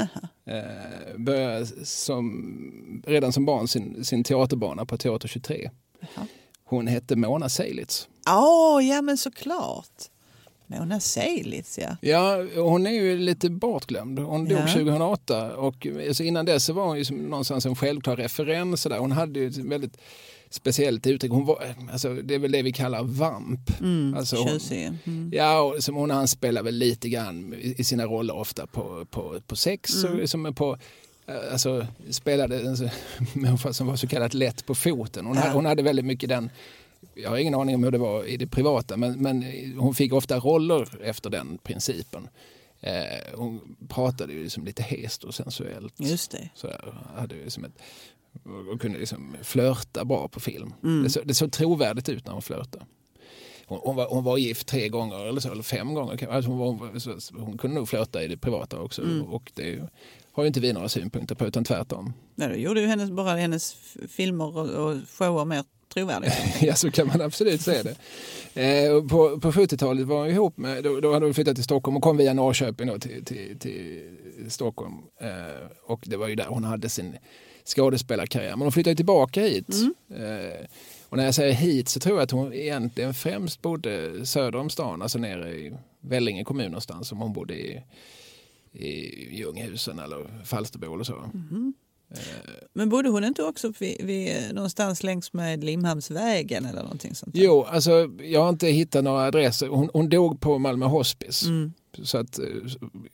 Eh, började som, redan som barn sin, sin teaterbana på Teater 23. Jaha. Hon hette Mona Seilitz. Åh, ja men såklart. Mona Seilitz, ja. Ja, hon är ju lite bortglömd. Hon dog Ja. 2008 och alltså innan dess så var hon ju som någonstans en självklar referens. Där. Hon hade ju ett väldigt speciellt uttryck. Hon var, alltså, det är väl det vi kallar vamp. Mm, Alltså, hon-. Mm. Ja, och som hon anspelar väl lite grann i sina roller ofta på, på, på sex. Mm. Och som är på, alltså, spelade en människa som var så kallat lätt på foten. Hon, hade, hon hade väldigt mycket den, jag har ingen aning om hur det var i det privata, men, men hon fick ofta roller efter den principen. Eh, hon pratade ju liksom lite hest och sensuellt. Just det. Så där, hade ju som ett, och kunde liksom flörta bra på film. Mm. Det, så, det såg trovärdigt ut när hon flörtade. Hon, hon, var, hon var gift tre gånger eller, så, eller fem gånger. Alltså hon, var, hon kunde nog flörta i det privata också. Mm. Och det har ju inte vi några synpunkter på utan tvärtom. Nej, då gjorde ju hennes, bara hennes filmer och, och shower mer trovärdiga. ja, så kan man absolut säga det. Eh, på, på 70-talet var hon ihop med, då, då hade hon flyttat till Stockholm och kom via Norrköping då till, till, till Stockholm. Eh, och det var ju där hon hade sin skådespelarkarriär. Men hon flyttade tillbaka hit. Eh, och när jag säger hit så tror jag att hon egentligen främst bodde söder om stan, alltså nere i Vellinge kommun någonstans, som hon bodde i, i Ljunghusen eller Falsterbo eller så. Men bodde hon inte också vid, vid, någonstans längs med Limhamnsvägen eller någonting sånt? där? Jo, alltså jag har inte hittat några adresser. Hon, hon dog på Malmö Hospice. Mm. Så att, eh,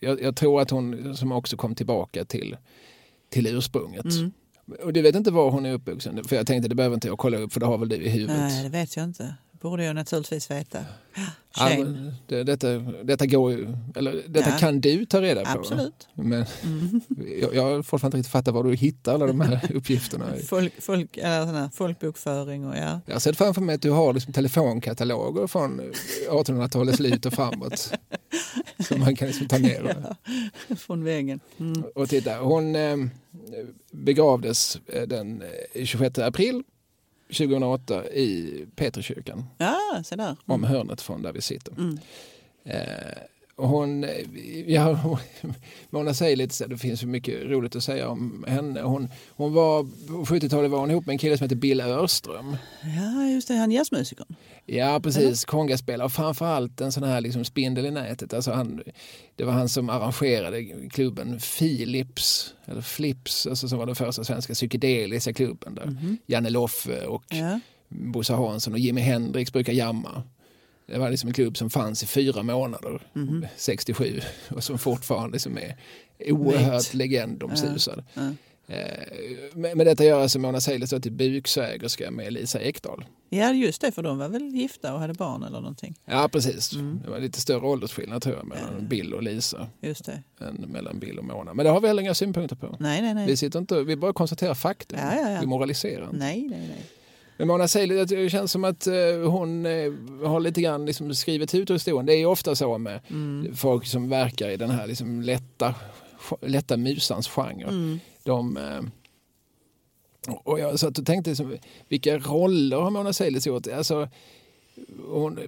jag, jag tror att hon som också kom tillbaka till, till ursprunget. Mm. Och du vet inte var hon är uppvuxen? För jag tänkte det behöver inte jag kolla upp för det har väl du i huvudet. Nej, det vet jag inte. Borde jag naturligtvis veta. Ja, det, detta, detta går eller detta Ja. kan du ta reda på. Absolut. Men Mm. jag, jag har fortfarande inte fattat var du hittar alla de här uppgifterna. Folk, folk, här folkbokföring och ja. Jag sett framför mig att du har liksom telefonkataloger från 1800-talets slut och framåt. Som man kan liksom ta ner och, Från väggen. Mm. och titta. Hon eh, begravdes eh, den eh, 26 april 2008 i Petrikyrkan Ja, så där. om hörnet från där vi sitter. Mm. Eh, hon, ja, Mona säger lite så det finns så mycket roligt att säga om henne. Hon, hon var, på 70-talet var hon ihop med en kille som heter Bill Örström. Ja, just det, han jazzmusikern. Ja, precis. Kongaspelare och framförallt en sån här liksom spindel i nätet. Alltså han, det var han som arrangerade klubben Philips, eller Flips, alltså som var den första svenska psykedeliska klubben där Mhm. Janne Loffe och Ja. Bosse Hansson och Jimi Hendrix brukar jamma. Det var liksom en klubb som fanns i fyra månader, Mhm. 67, och som fortfarande liksom är oerhört legendomsusad. Ja. Eh, med, med detta gör alltså Mona så till buksvägerska med Lisa Ekdahl. ja, just det, för de var väl gifta och hade barn eller någonting. Ja, precis. Mm. Det var lite större åldersskillnad tror jag mellan Bill och Lisa Just det. än mellan Bill och Mona. Men det har vi heller inga synpunkter på. Nej, nej, nej. Vi, sitter inte, vi bara konstaterar faktum. Ja, ja, ja. Vi moraliserar inte. Nej, nej, nej. Men Mona Sahlin, det känns som att eh, hon eh, har lite grann liksom skrivit ut historien. Det är ju ofta så med Mm. folk som verkar i den här liksom lätta, lätta musans genre. Mm. De, eh, och jag satt och tänkte, liksom, vilka roller har Mona Sahlin gjort? Alltså, hon,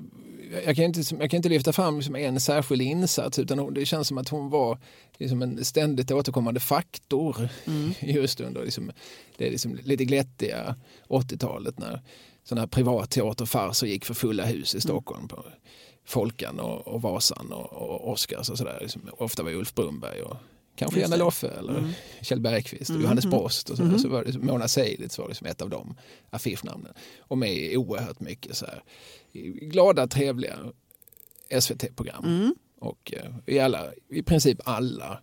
jag, kan inte, jag kan inte lyfta fram liksom en särskild insats utan hon, det känns som att hon var liksom en ständigt återkommande faktor Mm. just under liksom, det liksom lite glättiga 80-talet när sådana här privatteaterfarser gick för fulla hus i Stockholm på Folkan och, och Vasan och, och Oscars och sådär. Liksom, ofta var Ulf Brunberg och kanske Janne. Loffe eller Mm. Kjell Bergqvist och Mhm. Johannes Brost och så, och så var det Mona Seilitz var liksom ett av de affischnamnen. Och med oerhört mycket så här glada, trevliga SVT-program. Mm. Och eh, i, alla, i princip alla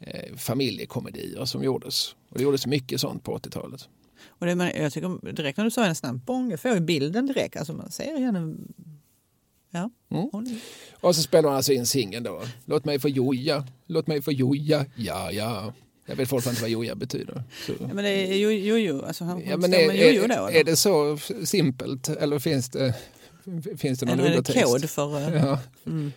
eh, familjekomedier som gjordes. Och det gjordes mycket sånt på 80-talet. Och det, jag tycker direkt när du sa hennes namn, bong, jag får ju bilden direkt. Alltså man ser henne. Ja, Mm. Och så spelade hon alltså in singeln då. Låt mig få joja, låt mig få joja, ja ja. Jag vet fortfarande inte vad joja betyder. Så. ja, men det är jo, jo, jo. Alltså, han, Ja, men är, jojo då. eller? är det så simpelt eller finns det, finns det någon eller undertext? kod för... eh, Ja. Mm.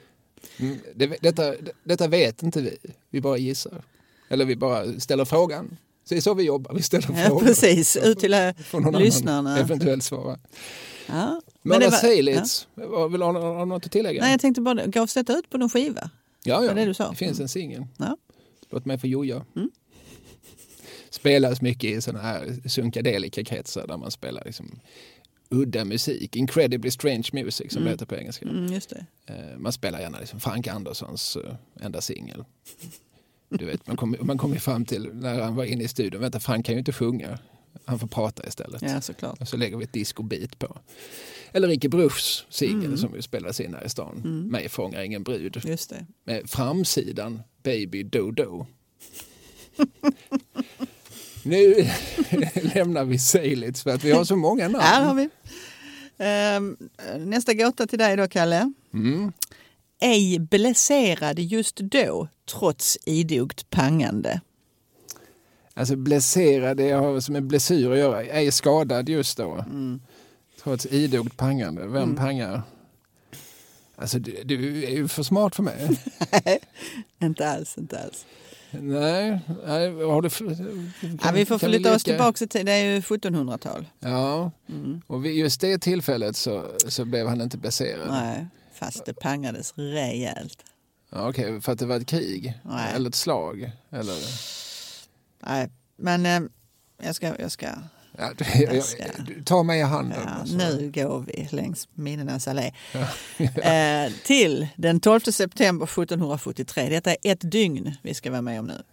Mm, det, detta, detta vet inte vi, vi bara gissar. Eller vi bara ställer frågan. Så det är så vi jobbar, vi ställer Ja, frågor. precis. Ut till eh, lyssnarna. eventuellt svara. Ja. Men Mona det Seilitz, ja. vill du ha ha- något att tillägga? Nej, jag tänkte bara, gavs detta ut på någon skiva? ja, ja. det du sa. det finns en singel. Ja. Låt mig få joja. Mm. Spelas mycket i sådana här sunkadelika-kretsar där man spelar liksom udda musik. Incredibly strange music som Mm. det heter på engelska. Mm, just det. Eh, Man spelar gärna liksom Frank Anderssons eh, enda singel. Du vet, man kommer man kom ju fram till när han var inne i studion, vänta Frank kan ju inte sjunga, han får prata istället. Ja, såklart. Och så lägger vi ett discobeat på. Eller Ricky Bruchs singel Mm. som ju spelades in här i stan, Mm. Mig fångar ingen brud. Just det. Med framsidan Baby Dodo. nu lämnar vi Seilitz för att vi har så många namn. Här har vi. Ehm, nästa gåta till dig då, Kalle. Mm. Ej blesserad just då, trots idogt pangande. Alltså blesserad, det har som en blessyr att göra. Ej skadad just då. Mm. Trots idogt pangande. Vem Mm. pangar? Alltså du, du är ju för smart för mig. Nej, inte alls, inte alls. nej, nej, har du... Ja, vi får kan flytta oss leka? tillbaka till, det är ju 1700-tal. Ja, Mm. och vid just det tillfället så, så blev han inte blesserad. Nej, fast det pangades rejält. Ja, Okej, för att det var ett krig? Nej. Eller ett slag? Eller, Nej, men eh, jag ska... Jag ska ja, du, jag, du, ta mig i handen. ja, alltså. nu går vi längs minnenas allé. Eh, till den 12 september 1773. Detta är ett dygn vi ska vara med om nu.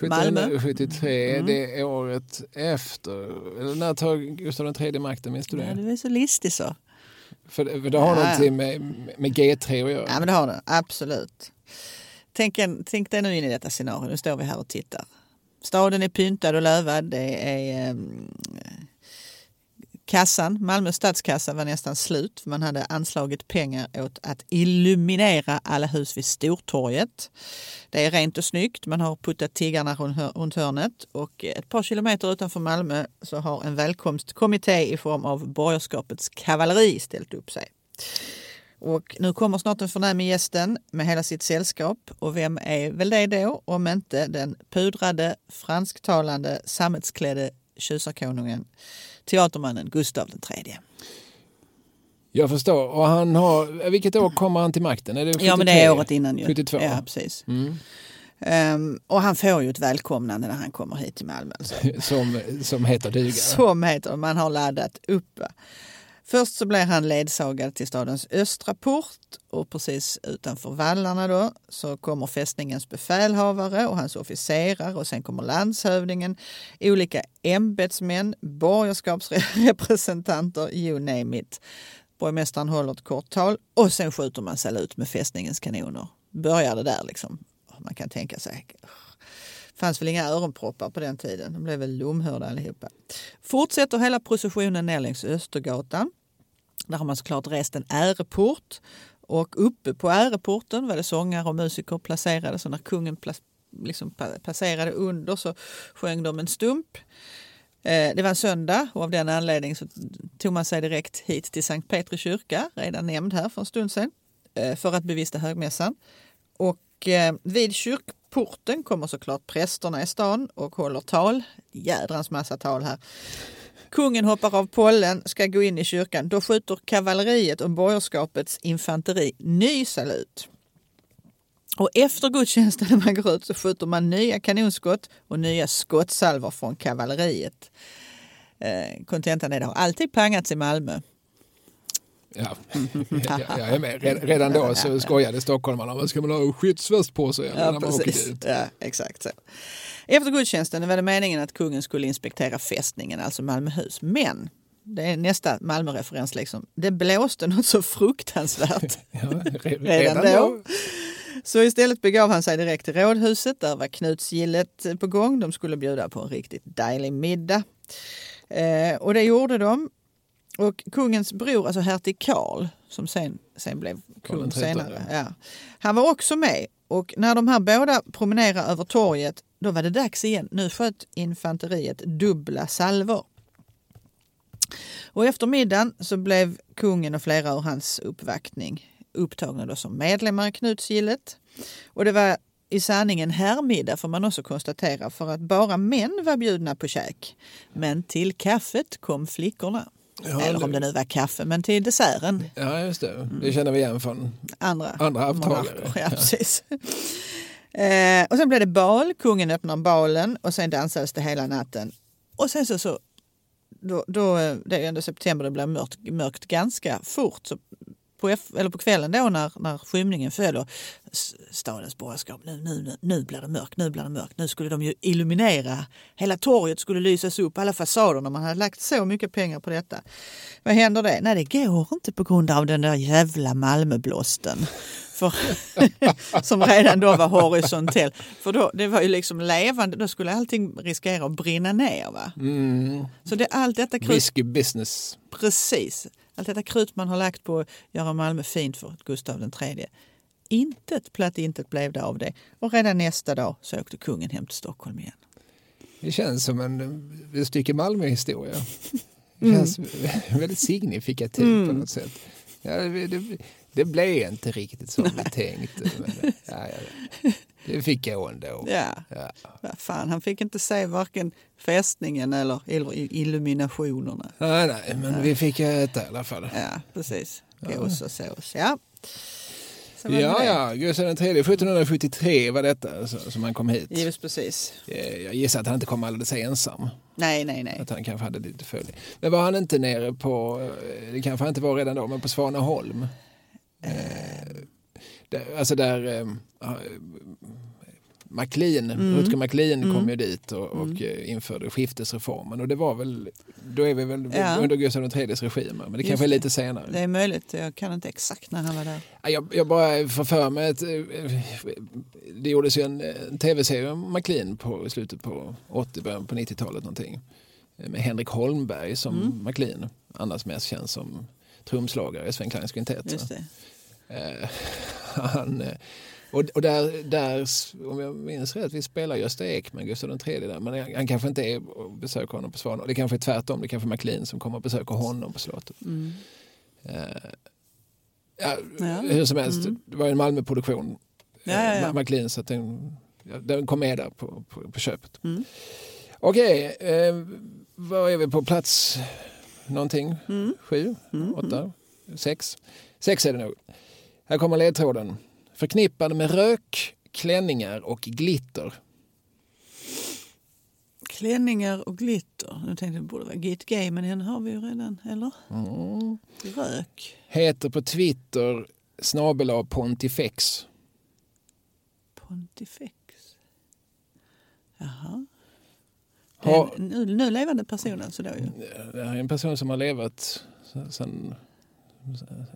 Malmö. 1773, Mm. det är året efter. Eller när tar Gustav III makten, minns du det? Ja, du är så listig så. För, det- för det har Ja, någonting med, med G3 att göra. Ja, men det har det. Absolut. Tänk, en, tänk dig nu in i detta scenario. Nu står vi här och tittar. Staden är pyntad och lövad. Det är ehm, kassan, Malmö stadskassa var nästan slut. Man hade anslagit pengar åt att illuminera alla hus vid Stortorget. Det är rent och snyggt. Man har puttat tiggarna runt runt hörnet och ett par kilometer utanför Malmö så har en välkomstkommitté i form av borgerskapets kavalleri ställt upp sig. Och nu kommer snart den förnäme gästen med hela sitt sällskap. Och vem är väl det då om inte den pudrade, fransktalande, sammetsklädde tjusarkonungen, teatermannen Gustav III. Jag förstår. Och han har, vilket år kommer han till makten? Är det 73? Ja, men det är året innan ju. 72? Ja, precis. Mm. Ehm, och han får ju ett välkomnande när han kommer hit till Malmö. Alltså. Som, som heter duga. Som heter Man har laddat upp. Först så blir han ledsagad till stadens östra port och precis utanför vallarna då så kommer fästningens befälhavare och hans officerare och sen kommer landshövdingen, olika ämbetsmän, borgerskapsrepresentanter, you name it. Borgmästaren håller ett kort tal och sen skjuter man salut med fästningens kanoner. Börjar det där liksom. Man kan tänka sig fanns väl inga öronproppar på den tiden. De blev väl lomhörda allihopa. Fortsätter hela processionen ner längs Östergatan. Där har man såklart rest en äreport. Och uppe på äreporten var det sångare och musiker placerade. Så när kungen liksom passerade under så sjöng de en stump. Eh, det var en söndag och av den anledningen så tog man sig direkt hit till Sankt Petri kyrka, redan nämnd här för en stund sedan, eh, för att bevista högmässan. Och eh, vid kyrkporten kommer såklart prästerna i stan och håller tal. Jädrans massa tal här. Kungen hoppar av pollen, ska gå in i kyrkan. Då skjuter kavalleriet och borgerskapets infanteri ny salut. Och efter gudstjänsten när man går ut så skjuter man nya kanonskott och nya skottsalvor från kavalleriet. Kontentan är det har alltid pangats i Malmö. Ja, jag, jag är med. Redan då så skojade stockholmarna. Vad ska man ha skyddsväst på sig? Ja, när man precis. Ja, exakt så. Efter gudstjänsten var det meningen att kungen skulle inspektera fästningen, alltså Malmöhus. Men det är nästa Malmöreferens. Liksom. Det blåste något så fruktansvärt ja, redan, redan då. Så istället begav han sig direkt till rådhuset. Där var Knutsgillet på gång. De skulle bjuda på en riktigt dejlig middag. Eh, och det gjorde de. Och kungens bror, alltså hertig Karl, som sen, sen blev kung senare, ja. han var också med. Och när de här båda promenerade över torget, då var det dags igen. Nu sköt infanteriet dubbla salvor. Och efter middagen så blev kungen och flera ur hans uppvaktning upptagna då som medlemmar i Knutsgillet. Och det var i sanning en herrmiddag får man också konstatera för att bara män var bjudna på käk. Men till kaffet kom flickorna. Ja, Eller om det nu var kaffe, men till desserten. Ja, just det. Det känner vi igen från andra, andra avtagare. Ja, precis eh, och sen blev det bal. Kungen öppnar balen och sen dansades det hela natten. Och sen så, så då, då, eh, det är ändå september, det blir mörkt, mörkt ganska fort. Så på, eller på kvällen då när, när skymningen föll och stadens borgerskap, nu, nu, nu, nu blir det mörkt, nu blir det mörkt. Nu skulle de ju illuminera, hela torget skulle lysas upp, alla fasaderna, man hade lagt så mycket pengar på detta. Vad händer det? Nej, det går inte på grund av den där jävla Malmöblåsten. För, som redan då var horisontell. För då, det var ju liksom levande, då skulle allting riskera att brinna ner. Va? Mm. Så det, allt detta Risky business. Precis. Allt detta krut man har lagt på att göra Malmö fint för Gustav III. Intet platt intet blev det av det. Och redan nästa dag så åkte kungen hem till Stockholm igen. Det känns som en, ett stycke Malmö-historia. Det känns mm. väldigt signifikativt mm. på något sätt. Ja, det, det, det, blev inte riktigt som vi tänkte. Men, ja, ja, det fick gå ändå. Ja. Ja. ja. Fan, han fick inte se varken fästningen eller illuminationerna. Nej, nej, men ja. vi fick äta i alla fall. Ja, precis. Gås och sås. Ja. Så ja, ja, Gustav III, 1773 var detta som han kom hit. Gives precis. Jag gissar att han inte kom alldeles ensam. Nej, nej, nej. Att han kanske hade lite följe. Men var han inte nere på, det kanske han inte var redan då, men på Svanaholm? Eh, alltså där, eh, McLean, mm. Rutger McLean mm. kom ju dit och, och mm. införde skiftesreformen och det var väl, då är vi väl ja. under Gustav IIIs regim, men det kanske är lite senare. Det är möjligt, jag kan inte exakt när han var där. Jag, jag bara får för mig att eh, det gjordes ju en, en tv-serie om McLean på slutet på 80, början på 90-talet någonting. Med Henrik Holmberg som mm. McLean, annars mest känd som trumslagare i Sven Kleins kvintett. Eh, han, eh, och, och där, där, om jag minns rätt, vi spelar Gösta Ekman, Gustav III där, men han, kanske inte är och besöker honom på Svanen. Det kanske är tvärtom, det kanske är McLean som kommer och besöker honom på slottet. Mm. Uh, ja, ja, Hur som helst, mm. det var en Malmöproduktion, ja, ja, ja. McLean, så den, den kom med där på, på, på köpet. Mm. Okej, okay, eh, vad är vi på plats någonting? Mm. Sju? Mm. Åtta? Sex. Sex är det nog. Här kommer ledtråden. Förknippad med rök, klänningar och glitter. Klänningar och glitter. Nu tänkte jag det borde vara Git Gay, men den har vi ju redan, eller? Mm. Rök. Heter på Twitter snabel Pontifex. Pontifex. Jaha. Har, En nu, nu levande person alltså då ju. det här är en person som har levat sen,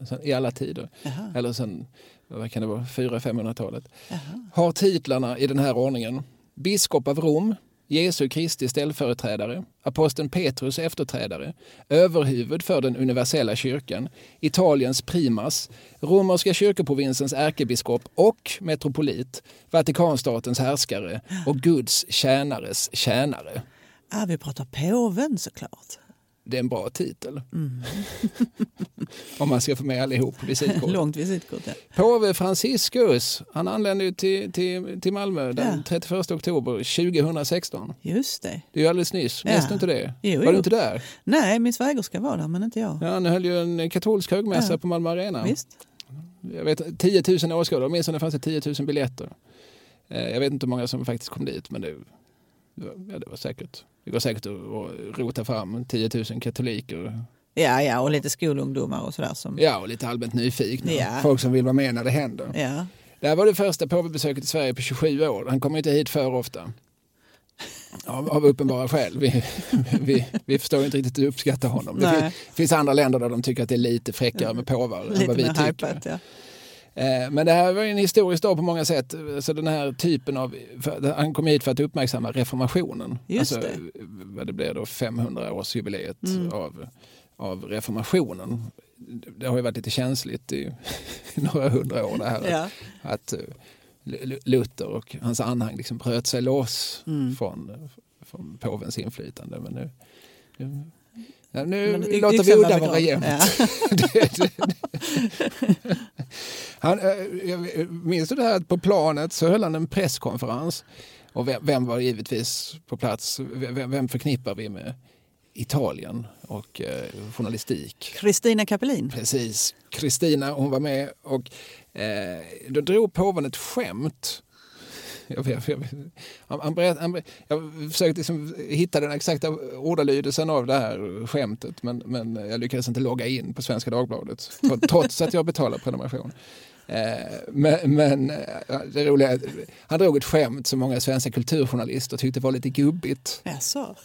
sen, i alla tider. Jaha. Eller sen, vad kan det vara, 400-500-talet. Jaha. Har titlarna i den här ordningen. Biskop av Rom, Jesu Kristi ställföreträdare, aposteln Petrus efterträdare, överhuvud för den universella kyrkan, Italiens primas, romerska kyrkoprovinsens ärkebiskop och metropolit, Vatikanstatens härskare och Guds tjänares tjänare. Ah, vi pratar påven såklart. Det är en bra titel. Om man ska få med allihop på visitkortet. Långt visitkort, ja. Påve Franciscus, han anlände ju till, till, till Malmö den Ja. 31 oktober 2016. Just det. Det är ju alldeles nyss. Ja. Du inte det? Jo, var jo. du inte där? Nej, min svägerska var där, men inte jag. Ja, han höll ju en katolsk högmässa Ja. på Malmö Arena. Visst? Jag vet, 10 000 åskådare, åtminstone fanns det 10 000 biljetter. Eh, Jag vet inte hur många som faktiskt kom dit, men det, ja, det var säkert. Det går säkert att rota fram 10 000 katoliker. Ja, ja, och lite skolungdomar och sådär. Som... Ja, och lite allmänt nyfikna. Ja. Folk som vill vara med när det händer. Ja. Det här var det första påvebesöket i Sverige på 27 år. Han kommer inte hit för ofta. Av, av uppenbara skäl. Vi, vi, vi förstår inte riktigt hur uppskatta honom. Det finns, finns andra länder där de tycker att det är lite fräckare med påvar än vad vi tycker. hypat, ja. Eh, Men det här var en historisk dag på många sätt. Så den här typen av, han kom hit för att uppmärksamma reformationen. Just alltså, det. Vad det blir då 500-årsjubileet Mm. av, av reformationen. Det har ju varit lite känsligt i några hundra år det här. Ja. Att eh, L- Luther och hans anhang liksom bröt sig loss Mm. från, från påvens inflytande. Men nu, nu, ja, nu Men låter vi udda vara jämnt. Ja. Han, eh, jag- minns du det här att på planet så höll han en presskonferens och vem, vem var givetvis på plats? Vem, vem förknippar vi med Italien och eh, journalistik? Kristina Kapelin. Precis. Kristina hon var med och eh, då drog påven ett skämt. Jag, vet, jag, vet, han, han berätt, han, jag försökte liksom hitta den exakta ordalydelsen av det här skämtet men, men jag lyckades inte logga in på Svenska Dagbladet tro- trots att jag betalar prenumeration. Eh, men men det roliga är han drog ett skämt som många svenska kulturjournalister tyckte var lite gubbigt. Jaså?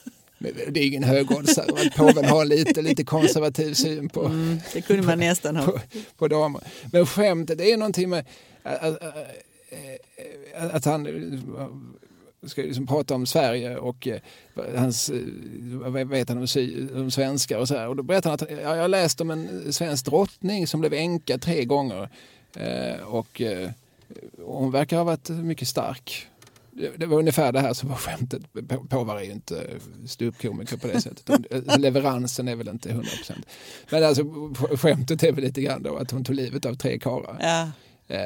Det är ingen högoddsare att påven har lite, lite konservativ syn på, Mm, det kunde man nästan ha. på, på damer. Men skämtet det är någonting med att, att, Eh, att han eh, ska liksom prata om Sverige och eh, hans, eh, vad vet han om, sy- om svenskar och så här. Och då berättar han att ja, jag har läst om en svensk drottning som blev änka tre gånger eh, och, eh, och hon verkar ha varit mycket stark. Det var ungefär det här som var skämtet. Påvar är ju inte ståuppkomiker på det sättet. Leveransen är väl inte 100 procent. Men alltså skämtet är väl lite grann då att hon tog livet av tre karlar. Ja. Eh,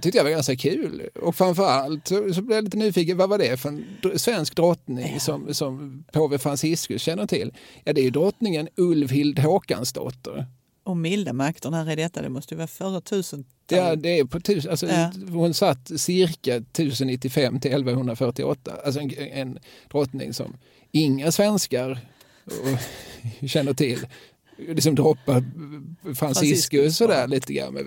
tyckte jag var ganska kul. Och framförallt så, så blev jag lite nyfiken, vad var det för en svensk drottning som, som påve Franciscus känner till? Ja, det är ju drottningen Ulvhild Håkansdotter. Och milda makter när är detta? Det måste ju vara förra tusen. Ja, det är på tusen, alltså, Ja. Hon satt cirka 1095 till 1148. Alltså en, en drottning som inga svenskar och, känner till. Liksom droppar Franciscus sådär lite grann.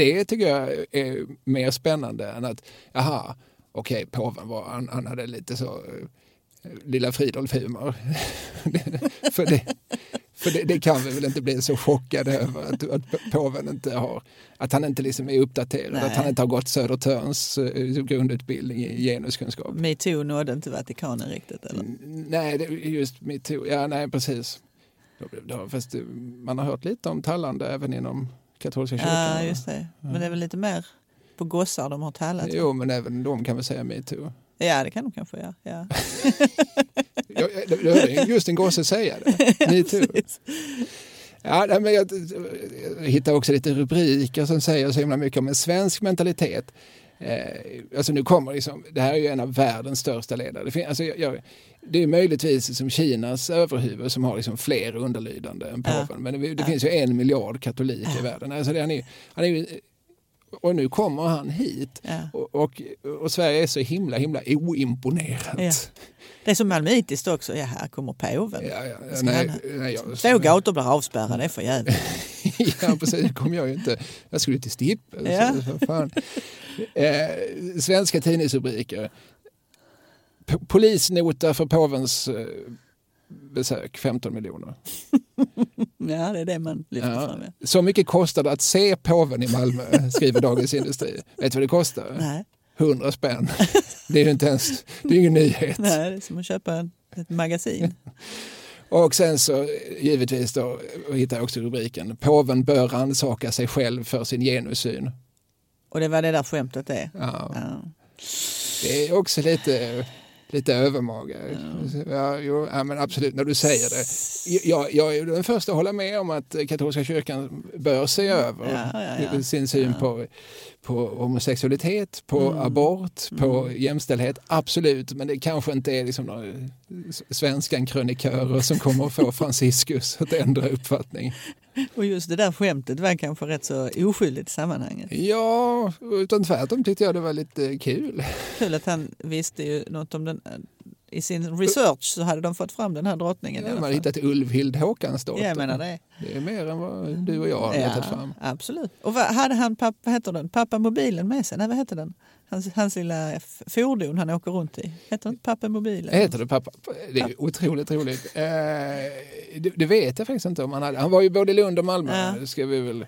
Det tycker jag är mer spännande än att, jaha, okej, påven var, han, han hade lite så eh, lilla Fridolf-humor. för det, för det, det kan vi väl inte bli så chockade över att, att påven inte har, att han inte liksom är uppdaterad, Nej. att han inte har gått Södertörns eh, grundutbildning i genuskunskap. Metoo nådde inte Vatikanen riktigt eller? Nej, just metoo. Ja, nej, precis. Fast eh, man har hört lite om tallande även inom katolska kyrkan. Ja, just det. Men det är väl lite mer på gossar de har tallat? Jo, men även de kan väl säga metoo. Ja, det kan de kanske göra. Ja. Jag, jag, jag hörde just en gosse säga det. Metoo. Precis. Ja, men jag, jag hittar också lite rubriker som säger så himla mycket om en svensk mentalitet. Eh, alltså nu kommer liksom, det här är ju en av världens största ledare. Det, fin, alltså jag, jag, det är möjligtvis som Kinas överhuvud som har liksom fler underlydande än påven. Ja. Men det, det Ja. finns ju en miljard katoliker Ja. i världen. Alltså det, han är, han är, och nu kommer han hit. Och, och, och Sverige är så himla himla oimponerat. Det är så malmöitiskt också. Ja, här kommer påven. Ja, ja, ja, Ska nej, han- nej, jag, Två gator blir avspärrade, det är för jävligt. ja, precis. Det kom jag ju inte. Jag skulle till Stipp. Ja. Så. Eh, svenska tidningsrubriker. P- polisnota för påvens eh, besök, 15 miljoner. Ja, det är det man lyfter Ja. fram. Ja. Så mycket kostar det att se påven i Malmö, skriver Dagens Industri. Vet du vad det kostar? Nej, 100 spänn. Det är ju inte ens, det är ingen nyhet. nej, det är som att köpa ett magasin. Och sen så givetvis då hittar jag också rubriken. Påven bör rannsaka sig själv för sin genussyn. Och det var det där skämtet är. Ja. Ja. Det är också lite, lite övermaga. Ja. jo, ja, men absolut, när du säger det. Jag, jag är den första att hålla med om att katolska kyrkan bör se över Ja, ja, ja. sin syn på, på homosexualitet, på Mm. abort, på jämställdhet. Absolut, men det kanske inte är liksom några svenskan krönikörer som kommer att få Franciscus att ändra uppfattning. Och just det där skämtet var kanske rätt så oskyldigt i sammanhanget. Ja, utan tvärtom tyckte jag det var lite kul. Kul att han visste ju något om den. I sin research så hade de fått fram den här drottningen. Ja, man fall. hittat Ulvhild Håkansdotter. Ja, jag menar det. Det är mer än vad du och jag har letat fram. absolut. Och vad hade han, pappa, vad heter den, pappa mobilen med sig? Nej, vad heter den? Hans, hans lilla fordon han åker runt i. Heter den pappa mobilen? Heter det pappa? Det är otroligt roligt. Eh, det, det vet jag faktiskt inte om han hade. Han var ju både i Lund och Malmö. Ja. Ska vi väl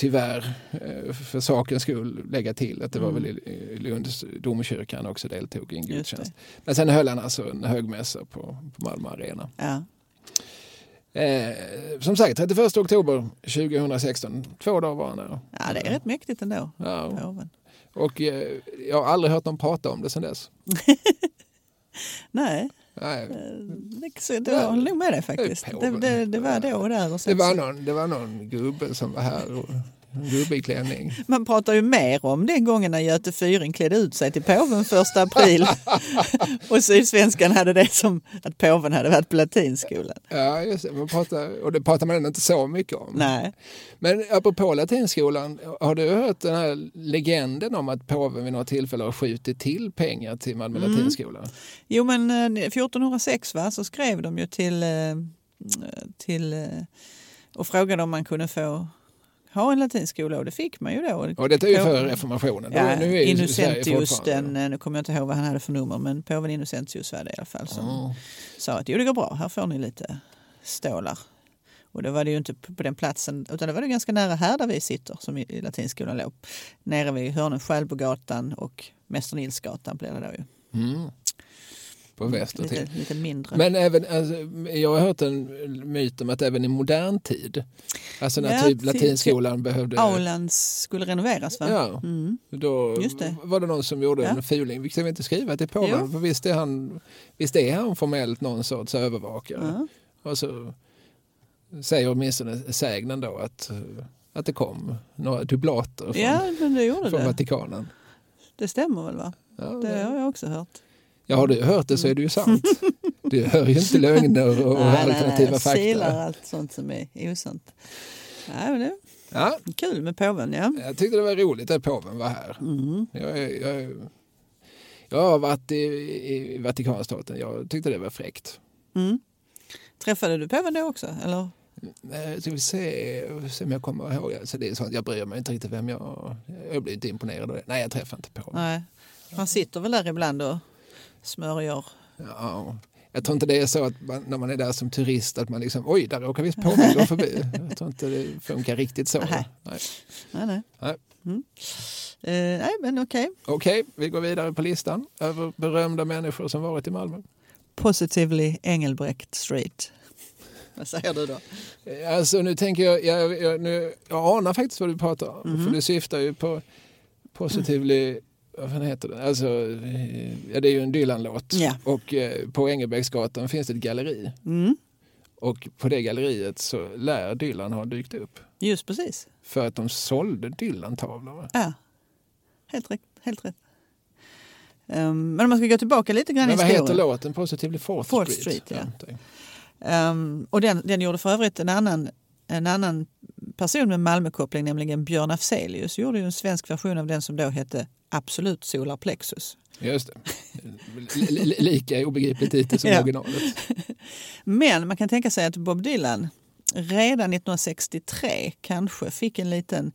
tyvärr eh, för sakens skull lägga till att det var väl i i Lunds domkyrka han också deltog i en Mm. Gudstjänst. Men sen höll han alltså en högmässa på, på Malmö Arena. Ja. Eh, som sagt, 31 oktober 2016. Två dagar var han där. ja, det är rätt mäktigt ändå. Ja. Påven. Och eh, jag har aldrig hört någon prata om det sedan dess. Nej, Nej. det, så, det var, nog med dig faktiskt. Det Det, det, det var då och där. Och Det var, någon, det var någon gubbe som var här. Och, i klänning. Man pratar ju mer om den gången när Göte Fyring klädde ut sig till påven första april. och Sydsvenskan hade det som att påven hade varit på latinskolan. Ja, just det. Man pratar, och det pratar man ändå inte så mycket om. Nej, Men apropå latinskolan, har du hört den här legenden om att påven vid något tillfälle har skjutit till pengar till Malmö Mm. latinskola? Jo, men eh, 1406 va, så skrev de ju till, eh, till eh, och frågade om man kunde få ha en latinskola och det fick man ju då. Och detta är ju före reformationen. Ja, nu är Innocentius, den, eh, nu kommer jag inte ihåg vad han hade för nummer, men påven Innocentius var det i alla fall som Ja. sa att jo det går bra, här får ni lite stålar. Och då var det ju inte på den platsen, utan det var det ganska nära här där vi sitter, som i, i latinskolan låg. Nere vid hörnet Skälbogatan och Mäster Nilsgatan blir det då ju. Mm. På väster till. Lite, lite mindre. Men även, alltså, jag har hört en myt om att även i modern tid, alltså när Ja, typ latinskolan behövde... Aulan skulle renoveras va? Ja, Mm. då Just det. var det någon som gjorde Ja. en fuling. Vi ska vi inte skriva till påven, Jo. för visst är, han, visst är han formellt någon sorts övervakare. Ja. Och så säger åtminstone sägnen då att, att det kom några dublater från, ja, från. Vatikanen. Det stämmer väl va? Ja, Det det, har jag också hört. Ja, har du hört det så är det ju sant. Du hör ju inte lögner och alternativa jag silar fakta. allt sånt som är osant. Nej, men det Ja, kul med påven, ja. jag tyckte det var roligt att påven var här. Mm. Jag, jag, jag har varit i, i Vatikanstaten. Jag tyckte det var fräckt. Mm. Träffade du påven då också? Eller? Ska vi se, se om jag kommer ihåg. Alltså det är sånt, jag bryr mig inte riktigt vem jag... Jag blir inte imponerad av det. Nej, jag träffar inte på. Nej. Han sitter väl där ibland och smörjer. Ja, jag tror inte det är så att man, när man är där som turist att man liksom oj, där råkar visst påven gå förbi. Jag tror inte det funkar riktigt så. Nej. Nej. Nej, nej. Nej. Mm. Eh, nej, men okej. Okej, vi går vidare på listan över berömda människor som varit i Malmö. Positively Engelbrekt Street. Vad säger du då? Eh, Alltså nu tänker jag, jag, jag, nu, jag anar faktiskt vad du pratar om. Mhm. För du syftar ju på Positively, vad fan heter det? Alltså, eh, ja, det är ju en Dylan-låt. Ja. Och eh, på Engelbrektsgatan finns det ett galleri. Mm. Och på det galleriet så lär Dylan ha dykt upp. Just precis. För att de sålde Dylan-tavlor. Ja, helt rätt. helt rätt. Um, men om man ska gå tillbaka lite grann Men i vad historien. heter låten? Positively Fourth, Fourth Street. Street, ja. Um, och den, den gjorde för övrigt en annan, en annan person med Malmökoppling, nämligen Björn Afzelius, gjorde ju en svensk version av den som då hette Absolut Solar Plexus. Just det. Li- li- Lika obegriplig titel som Ja. originalet. Men man kan tänka sig att Bob Dylan redan 1963 kanske fick en liten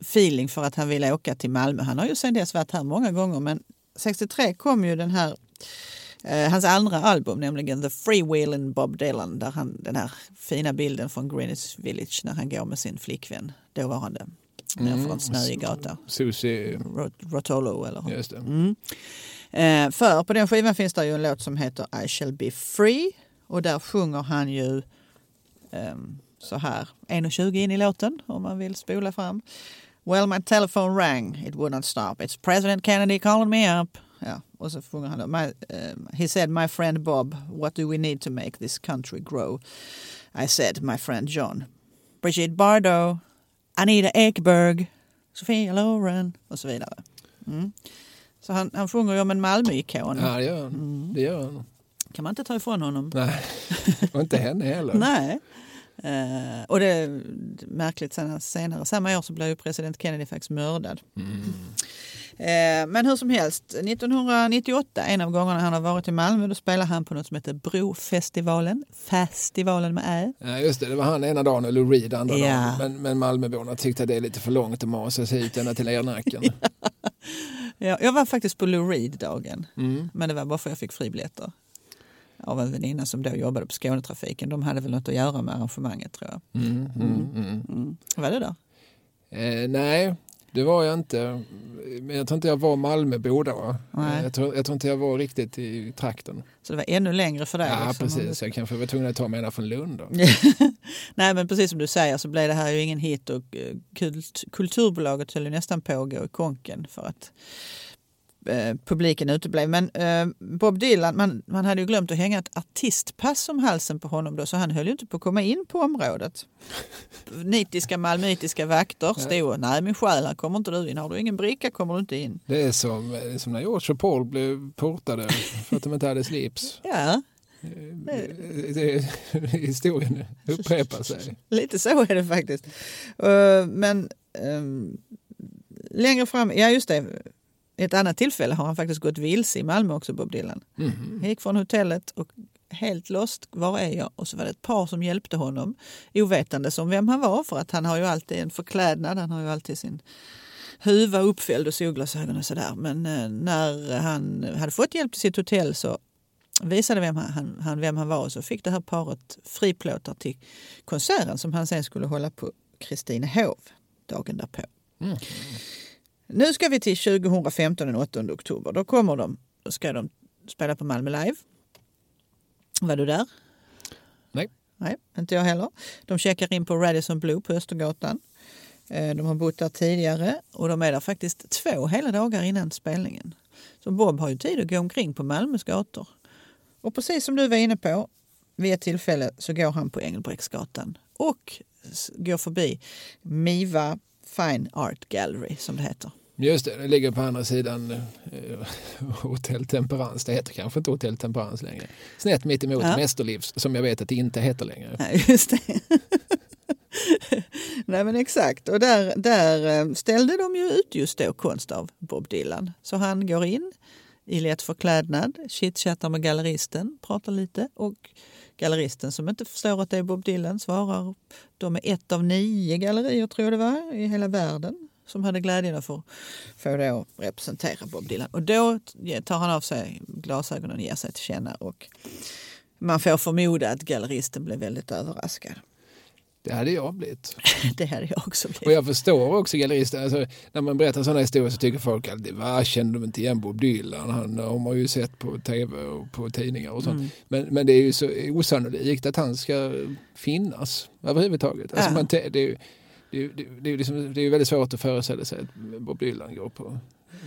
feeling för att han ville åka till Malmö. Han har ju sedan dess varit här många gånger men 63 kom ju den här eh, hans andra album, nämligen The Freewheeling Bob Dylan, där han, den här fina bilden från Greenwich Village när han går med sin flickvän, dåvarande, mm. från snöig gata. Susie, Rot- Rotolo eller just det. Mm. Eh, för på den skivan finns det ju en låt som heter I shall be free och där sjunger han ju ehm, så här 1.20 in i låten om man vill spola fram. Well my telephone rang, it would not stop. It's President Kennedy calling me up. Ja, och så sjunger han. My, ehm, he said my friend Bob, what do we need to make this country grow? I said my friend John, Brigitte Bardot, Anita Ekberg, Sofia Loren och så vidare. Mm. Så han, han sjunger ju om en Malmö-ikon. Ja, det gör han. Mm. Det gör han. kan man inte ta ifrån honom. Nej, och inte henne heller. Nej. Eh, och det är märkligt sen, senare samma år så blev ju president Kennedy faktiskt mördad. Mm. Eh, men hur som helst, 1998, en av gångerna han har varit i Malmö, då spelar han på något som heter Brofestivalen. Festivalen med ä. Ja, just det, det var han ena dagen och Lou Reed andra Ja. dagen. Men, men Malmöborna tyckte att det är lite för långt att masa sig ut ända till Lernacken. Ja, jag var faktiskt på Lou Reed-dagen, Mm. men det var bara för att jag fick fribiljetter av en väninna som då jobbade på Skånetrafiken. De hade väl något att göra med arrangemanget tror jag. Mm, mm, mm. Mm. Var det där? Eh, nej, det var jag inte. Men jag tror inte jag var Malmöbo då. Eh, Jag tror, jag tror inte jag var riktigt i trakten. Så det var ännu längre för dig? Ja, liksom, om precis. Jag kanske var tvungen att ta mig ena från Lund. Nej men precis som du säger så blev det här ju ingen hit och eh, kult, kulturbolaget höll ju nästan på att gå i konken för att eh, publiken uteblev. Men eh, Bob Dylan, man, man hade ju glömt att hänga ett artistpass om halsen på honom då så han höll ju inte på att komma in på området. Nitiska malmöitiska vakter stod nej min själ här kommer inte du in, har du ingen bricka kommer du inte in. Det är som, eh, som när George och Paul blev portade för att de inte hade slips. Ja, Eh, Det, historien upprepar sig. Lite så är det faktiskt. Men ehm, längre fram, ja just det, ett annat tillfälle har han faktiskt gått vilse i Malmö också, Bob Dylan. Mhm. Han gick från hotellet och helt lost, var är jag? Och så var det ett par som hjälpte honom, ovetandes om vem han var, för att han har ju alltid en förklädnad, han har ju alltid sin huva uppfälld och solglasögon och sådär. Men eh, när han hade fått hjälp till sitt hotell så visade vem han, han, vem han var och så fick det här paret friplåtar till konserten som han sen skulle hålla på Kristinehov dagen därpå. Mm. Nu ska vi till 2015 den 8 oktober. Då kommer de, då ska de spela på Malmö Live. Var du där? Nej. Nej, inte jag heller. De checkar in på Radisson Blue på Östergatan. Eh, De har bott där tidigare och de är där faktiskt två hela dagar innan spelningen. Så Bob har ju tid att gå omkring på Malmös gator. Och precis som du var inne på, vid ett tillfälle så går han på Engelbrektsgatan och går förbi Miva Fine Art Gallery som det heter. Just det, det ligger på andra sidan eh, Hotell Temperans. Det heter kanske inte Hotell Temperans längre. Snett mitt emot Ja. Mästerlivs som jag vet att det inte heter längre. Nej, just det. Nej men exakt. Och där, där eh, ställde de ju ut just då konst av Bob Dylan. Så han går in i lätt förklädnad, chitchattar med galleristen, pratar lite och galleristen som inte förstår att det är Bob Dylan svarar de är ett av nio gallerier tror jag det var i hela världen som hade glädjen att få, få då representera Bob Dylan. Och då tar han av sig glasögonen och ger sig till känna och man får förmoda att galleristen blev väldigt överraskad. Det hade jag blivit. Det hade jag också Och blivit. jag förstår också gallerister. Alltså, när man berättar sådana historier så tycker folk att det var, kände de inte igen Bob Dylan. Han har man ju sett på tv och på tidningar och sånt. Mm. Men, men det är ju så osannolikt att han ska finnas överhuvudtaget. Alltså Ja. man, det, är ju, det, är ju- det, är liksom, det är väldigt svårt att föreställa sig att Bob Dylan går på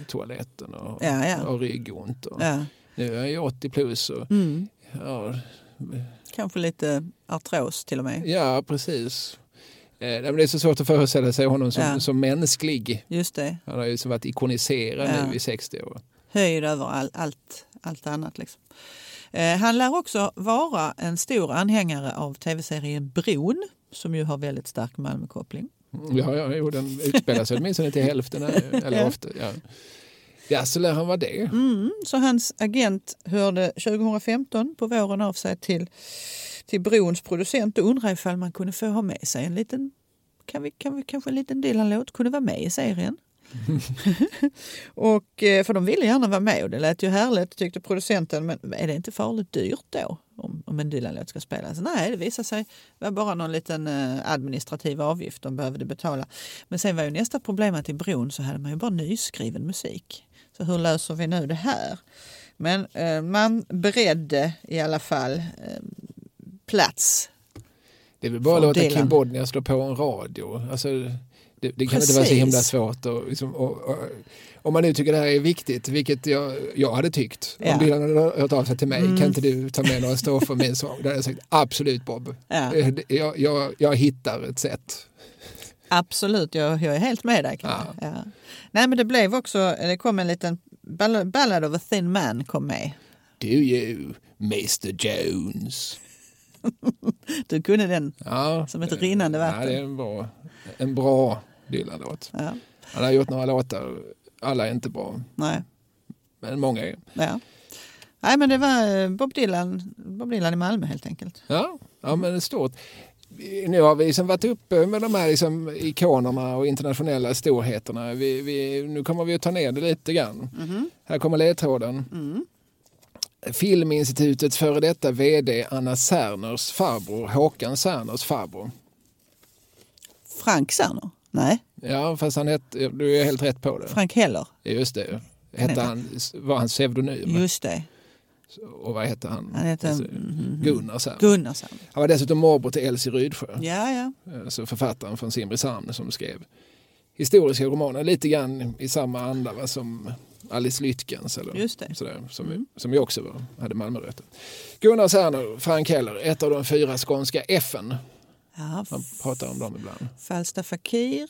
toaletten och Ja, ja. ryggont. Och, Ja. Nu är jag ju 80 plus och Mm. ja, Kanske lite artros till och med. Ja, precis. Eh, det är så svårt att föreställa sig honom som, Ja. som mänsklig. Just det. Han har ju som varit ikoniserad Ja. nu i 60 år. Höjd över all, allt, allt annat. Liksom. Eh, han lär också vara en stor anhängare av tv-serien Bron som ju har väldigt stark Malmökoppling. Ja, ja, jo, den utspelar sig åtminstone till hälften. Eller ofta, ja. Ja, så lär han vara det. Mm, så hans agent hörde 2015 på våren av sig till, till Brons producent och undrade ifall man kunde få ha med sig en liten kan vi, kan vi kanske en liten Dylan-låt kunde vara med i serien? och, eh, för de ville gärna vara med och det lät ju härligt tyckte producenten. Men är det inte farligt dyrt då om, om en Dylan-låt ska spelas? Nej, det visade sig vara bara någon liten eh, administrativ avgift de behövde betala. Men sen var ju nästa problem att i Bron så hade man ju bara nyskriven musik. Så hur löser vi nu det här? Men eh, man beredde i alla fall eh, plats. Det är väl bara att låta Dylan. Kim Bodnia slå på en radio. Alltså, det, det kan inte vara så Precis. himla svårt. Och, liksom, och, och, om man nu tycker det här är viktigt, vilket jag, jag hade tyckt. Ja. Om Dylan hade hört av sig till mig, Mm. kan inte du ta med några strofer av min sång? Då hade jag sagt absolut Bob. Ja. Eh, Jag, jag, jag hittar ett sätt. Absolut, jag, jag är helt med dig. Ja. Ja. Nej, men det blev också, det kom en liten Ball- Ballad of a thin man kom med. Do you, Mr Jones? Du kunde den. Ja, Som ett rinnande Ja, vatten. det är en bra, en bra Dylan-låt. Ja. Han har gjort några låtar, alla är inte bra, Nej. men många är. Ja. Nej, men det var eh, Bob Dylan, Bob Dylan i Malmö helt enkelt. Ja, ja men det är stort. Nu har vi liksom varit uppe med de här liksom ikonerna och internationella storheterna. Vi, vi, nu kommer vi att ta ner det lite grann. Här kommer ledtråden. Filminstitutets före detta vd Anna Serners farbror Håkan Serners farbror. Frank Serner? Nej, Ja, fast han hette, du är helt rätt på det. Frank Heller. Just det. Hette han, var hans pseudonym? Just det. Och vad hette han? Han hette Alltså, mhm. Gunnar Serner. Gunnar Serner. Han var dessutom morbror till Elsie Rydsjö. Ja, ja. alltså författaren från Simrishamn som skrev historiska romaner lite grann i samma anda va, som Alice Lytkens eller sådär, som, Mm. som ju också var, hade Malmörötter. Gunnar Serner, Frank Heller, ett av de fyra skånska F'n. ja Man pratar om dem ibland. Falstaff Fakir,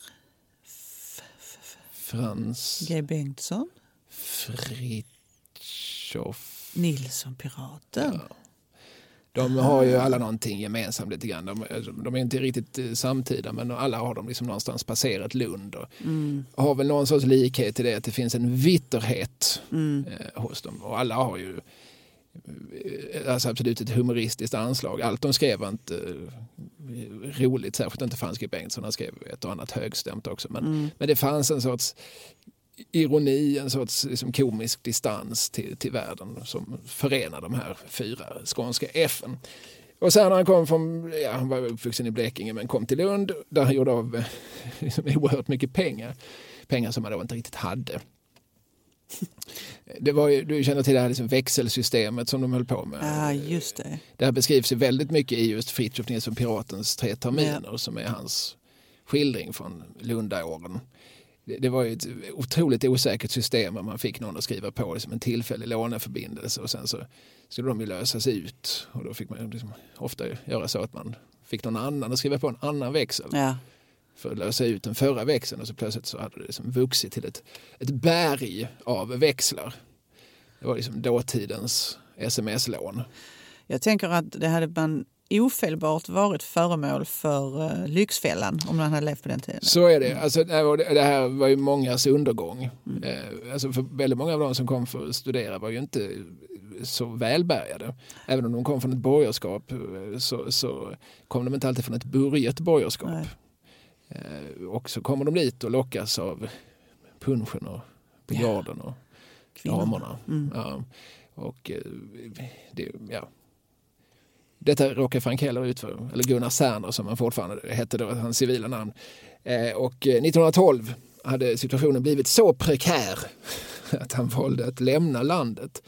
Frans G. Bengtsson, Fritiof. Nilsson Piraten. Ja. De har ju alla någonting gemensamt lite grann. De, de är inte riktigt eh, samtida men alla har de liksom någonstans passerat Lund och Mm. har väl någon sorts likhet i det att det finns en vitterhet Mm. eh, hos dem. Och alla har ju eh, alltså absolut ett humoristiskt anslag. Allt de skrev var inte roligt, särskilt inte Fransk Bengtsson. Han skrev ett och annat högstämt också. Men, Mm. men det fanns en sorts ironi, en sorts liksom, komisk distans till, till världen som förenar de här fyra skånska F'n. Och sen när han kom från, ja, han var uppvuxen i Blekinge men kom till Lund där han gjorde av liksom, oerhört mycket pengar. Pengar som han då inte riktigt hade. Det var ju, du känner till det här liksom växelsystemet som de höll på med. Ja, just det. Det här beskrivs ju väldigt mycket i just Fritiof Nilsson Piratens tre terminer som är hans skildring från Lundaåren. Det, det var ju ett otroligt osäkert system om man fick någon att skriva på liksom en tillfällig låneförbindelse och sen så skulle de ju lösas ut och då fick man liksom ofta göra så att man fick någon annan att skriva på en annan växel Ja. för att lösa ut den förra växeln och så plötsligt så hade det liksom vuxit till ett, ett berg av växlar. Det var liksom dåtidens sms-lån. Jag tänker att det hade man ofelbart varit föremål för uh, Lyxfällan om man hade levt på den tiden. Så är det. Alltså, det här- var ju mångas undergång. Eh, Alltså för väldigt många av de som kom för att studera var ju inte så välbärgade. Även om de kom från ett borgerskap eh, så, så kom de inte alltid från ett burget borgerskap. Nej. Eh, Och så kommer de dit och lockas av punschen och biljarden och Kvinnorna. damerna. Mm. Ja. Och eh, det, ja. Detta råkar Frank Heller ut för, eller Gunnar Serner som han fortfarande hette då, hans civila namn. Eh, Och eh, 1912 hade situationen blivit så prekär att han valde att lämna landet.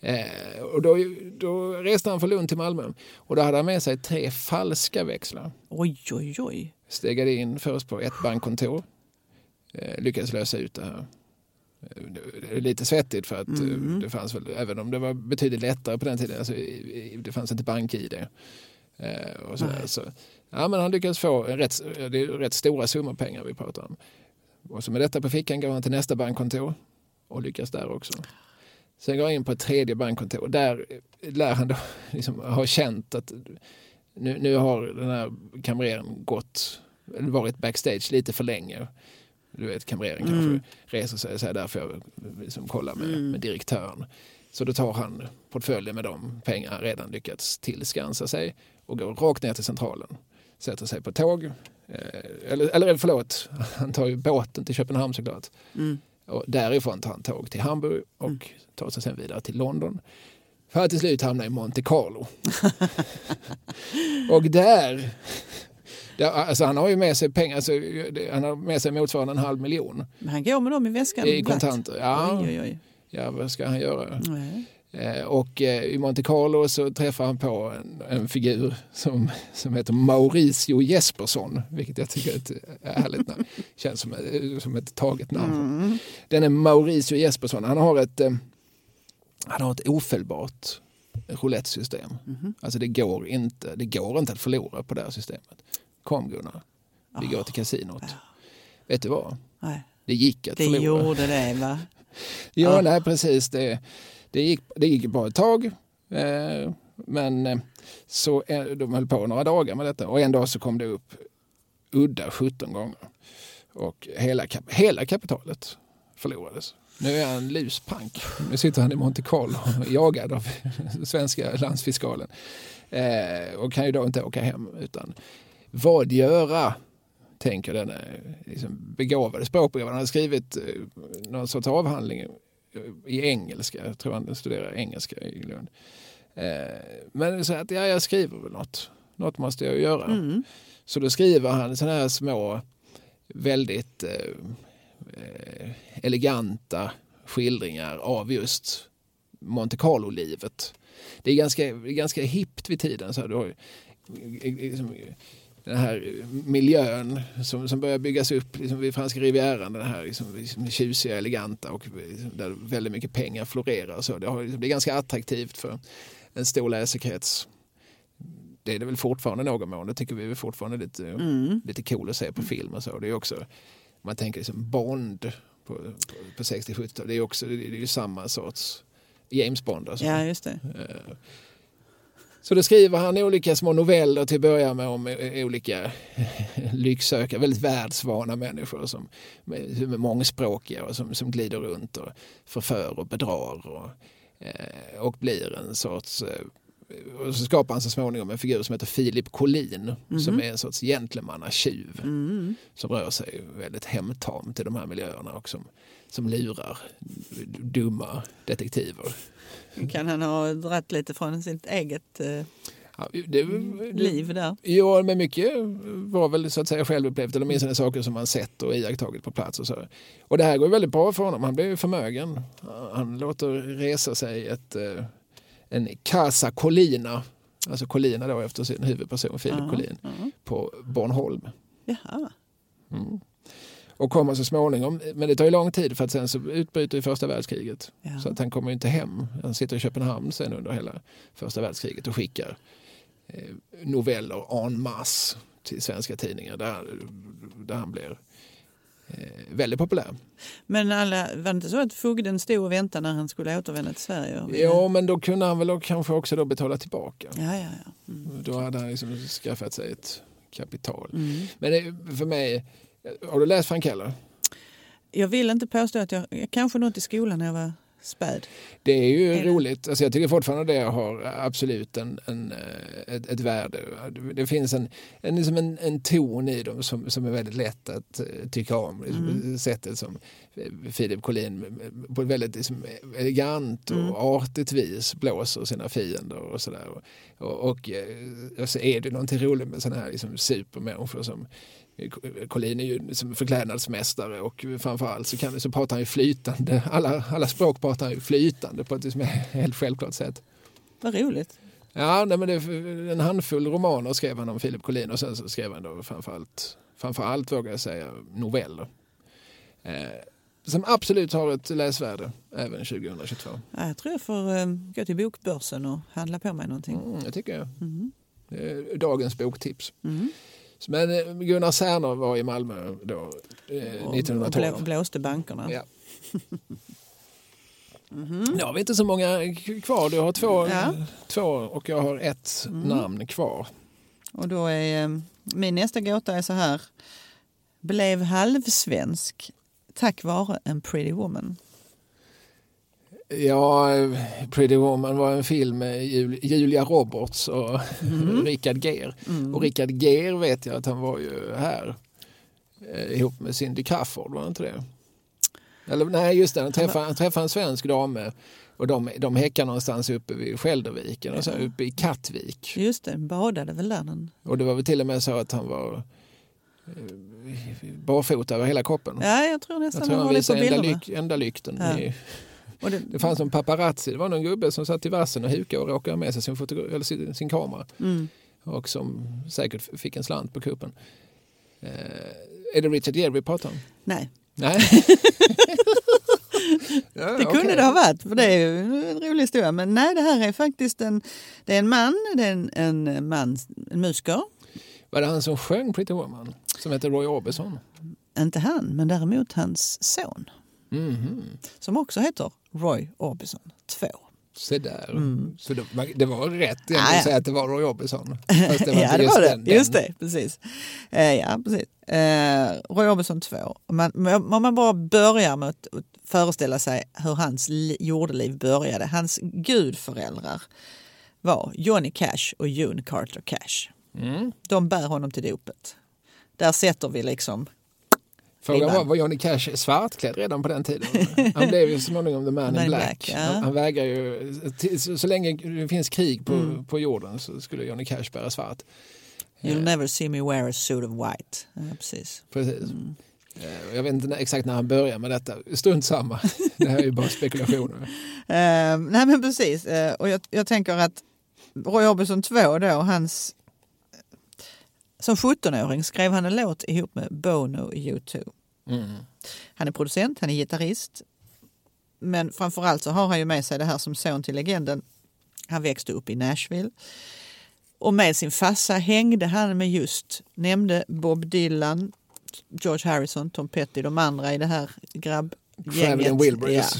Eh, Och då, då reste han från Lund till Malmö och då hade han med sig tre falska växlar. Oj, oj, oj. Stegade in först på ett bankkontor. Eh, lyckades lösa ut det här. Eh, lite svettigt för att eh, Mhm. det fanns väl, även om det var betydligt lättare på den tiden, alltså, det fanns inte bank-id. Eh, och Nej. så Ja, men han lyckades få en rätt, det är rätt stora summor pengar vi pratar om. Och så med detta på fickan går han till nästa bankkontor och lyckas där också. Sen går han in på ett tredje bankkontor. Där lär han då liksom ha känt att nu, nu har den här kamreren gått, varit backstage lite för länge. Du vet, kamreren kanske Mm. reser sig och säger där får jag liksom kolla med, med direktören. Så då tar han portföljen med de pengar han redan lyckats tillskansa sig och går rakt ner till centralen. Sätter sig på tåg, eh, eller, eller förlåt, han tar ju båten till Köpenhamn såklart. Mm. Och därifrån tar han tåg till Hamburg och tar sig sen vidare till London. För att till slut hamna i Monte Carlo. och där, där, alltså han har ju med sig pengar, alltså, det- han har med sig motsvarande en halv miljon Men han går med dem i väskan. i kontanter. Ja, Oj, oj, oj. ja, vad ska han göra? Nej. Eh, Och eh, i Monte Carlo så träffar han på en, en figur som, som heter Mauricio Jespersson, vilket jag tycker är ett härligt namn. Känns som, ett- som ett taget namn. Mm. Den är Mauricio Jespersson. Han har ett, eh, han har ett ofelbart roulettesystem. Mhm. Alltså det går, inte, det går inte att förlora på det här systemet. Kom Gunnar, vi går till kasinot. Ja. Vet du vad? Nej. Det gick att Det förlora. gjorde det va? Ja, Ja. nej, precis. Det, det, gick, det gick bra ett tag. Eh, men eh, så, eh, de höll på några dagar med detta och en dag så kom det upp udda 17 gånger. Och hela, kap, hela kapitalet förlorades. Nu är han luspank. Nu sitter han i Monte Carlo jagad av svenska landsfiskalen. Eh, och kan ju då inte åka hem utan vad göra? Tänker den liksom begåvade språkbegåvade. Han har skrivit eh, någon sorts avhandling eh, i engelska. Jag tror han studerar engelska i Lund. Eh, men så att ja, jag skriver väl något. Något måste jag göra. Mm. Så då skriver han sådana här små, väldigt eh, eh, eleganta skildringar av just Monte Carlo-livet. Det är ganska, ganska hippt vid tiden. Så här, du har eh, liksom, den här miljön som, som börjar byggas upp liksom vid franska rivieran. Den här liksom, liksom tjusiga, eleganta och liksom, där väldigt mycket pengar florerar. Så det, har, liksom, det är ganska attraktivt för en stor läsekrets. Det är det väl fortfarande någon mån. Det tycker vi är fortfarande lite, Mm. lite cool att se på film och så. Det är också, man tänker liksom Bond på, på, på 60-70-talet. Det är också det är ju samma sorts James Bond. Alltså. Ja, just det. Eh, Så då skriver han olika små noveller till att börja med om eh, olika lycksökare, väldigt världsvana människor som är mångspråkiga och som, som glider runt och förför och bedrar och, eh, och blir en sorts eh, och så skapar han så småningom en figur som heter Filip Collin som är en sorts gentlemannatjuv Mm. som rör sig väldigt hemtamt i de här miljöerna och som, som lurar dumma detektiver. Kan han ha dratt lite från sitt eget eh, Ja, det, det, liv där? Ja, men mycket var väl så att säga självupplevt eller åtminstone saker som man sett och iakttagit på plats. Och, så. och det här går väldigt bra för honom. Han blir förmögen. Han låter resa sig ett, eh, en Casa Colina, alltså Colina då efter sin huvudperson Filip Collin, ja. på Bornholm. Jaha. Mm. Och kommer så småningom, men det tar ju lång tid för att sen så utbryter ju första världskriget. Ja. Så att han kommer ju inte hem. Han sitter i Köpenhamn sen under hela första världskriget och skickar eh, noveller en masse till svenska tidningar där, där han blir eh, väldigt populär. Men alla, var det inte så att fogden stod och väntade när han skulle återvända till Sverige? Ja, men då kunde han väl kanske också då betala tillbaka. ja, ja. ja. Mm. Då hade han liksom skaffat sig ett kapital. Mm. Men det, för mig, har du läst Frank Keller? Jag vill inte påstå att jag, jag kanske något i skolan när jag var späd. Det är ju Är roligt. Alltså jag tycker fortfarande det har absolut en, en, eh, ett, ett värde. Det finns en, en, liksom en, en ton i dem som, som är väldigt lätt att eh, tycka om. Liksom Mm. Sättet som eh, Filip Collin på ett väldigt liksom, elegant och Mm. artigt vis blåser sina fiender och sådär. Och, och, och, och så är det någonting roligt med sådana här liksom, supermänniskor som Collin är ju förklädnadsmästare och framförallt så, kan, så pratar han ju flytande. Alla, alla språk pratar han ju flytande på ett liksom helt självklart sätt. Vad roligt. Ja, nej, men det, en handfull romaner skrev han om Philip Collin och sen så skrev han då framförallt, framförallt vågar jag säga, noveller. Eh, som absolut har ett läsvärde även 2022. Ja, jag tror jag får eh, gå till bokbörsen och handla på mig någonting. Mm, det tycker jag. Mm. Eh, dagens boktips. Mm. Men eh, Gunnar Särner var i Malmö då, eh, Och 1912. blå- blåste bankerna. Ja. Mhm. Nu har vi inte så många kvar. Du har två, Ja. två och jag har ett Mm. namn kvar. Och då är eh, min nästa gåta är så här. Blev halvsvensk tack vare en pretty woman. Ja, Pretty Woman var en film med Jul- Julia Roberts och Richard Gere. Mm. Och Richard Gere vet jag att han var ju här eh, ihop med Cindy Crawford, var det inte det? Eller nej, just det, han träffade, han träffade en svensk dam och de, de häckar någonstans uppe vid Skälderviken, och så uppe i Kattvik. Just det, badade väl där. Den. Och det var väl till och med så att han var eh, barfota över hela kroppen. Ja, jag tror Jag nästan tror han han var det på visade enda, bilderna. lyk, enda lykten. Ja. I, det, det fanns en paparazzi, det var någon gubbe som satt i vassen och hukade och råkade med sig sin, fotogra- eller sin, sin kamera. mm. och som säkert fick en slant på kuppen. Eh, är det Richard Gere vi pratar om? Nej, Nej. ja, det kunde det ha varit, för det är en rolig historia. Men nej, det här är faktiskt en, det är en man, det är en, en, man, en musiker. Var det han som sjöng Pretty Woman? Som heter Roy Orbison? Inte han, men däremot hans son. Mhm. Som också heter Roy Orbison 2. Se där. Mm. Så det, det var rätt ja. att säga att det var Roy Orbison. Fast det var ja, det just var det. den-. Just det, precis. Eh, ja, precis. Eh, Roy Orbison 2. Om man, om man bara börjar med att föreställa sig hur hans li- jordeliv började. Hans gudföräldrar var Johnny Cash och June Carter Cash. Mm. De bär honom till dopet. Där sätter vi liksom... Frågan var, var Johnny Cash svartklädd redan på den tiden? Han blev ju så småningom the man Man in black. black, ja. han, han vägrar ju, till- så, så länge det finns krig på, Mm. på jorden så skulle Johnny Cash bära svart. You'll Eh, never see me wear a suit of white. Ja, precis. Precis. Mm. Eh, Jag vet inte exakt när han börjar med detta. Strunt samma. Det här är ju bara spekulationer. Eh, nej men precis. Eh, och jag, jag tänker att Roy Orbison 2 då, hans... Som 17-åring skrev han en låt ihop med Bono i U2. Mm. Han är producent, han är gitarrist. Men framförallt så har han ju med sig det här som son till legenden. Han växte upp i Nashville. Och med sin farsa hängde han med just, nämnde Bob Dylan, George Harrison, Tom Petty, de andra i det här grabbgänget. Traveling Wilburys.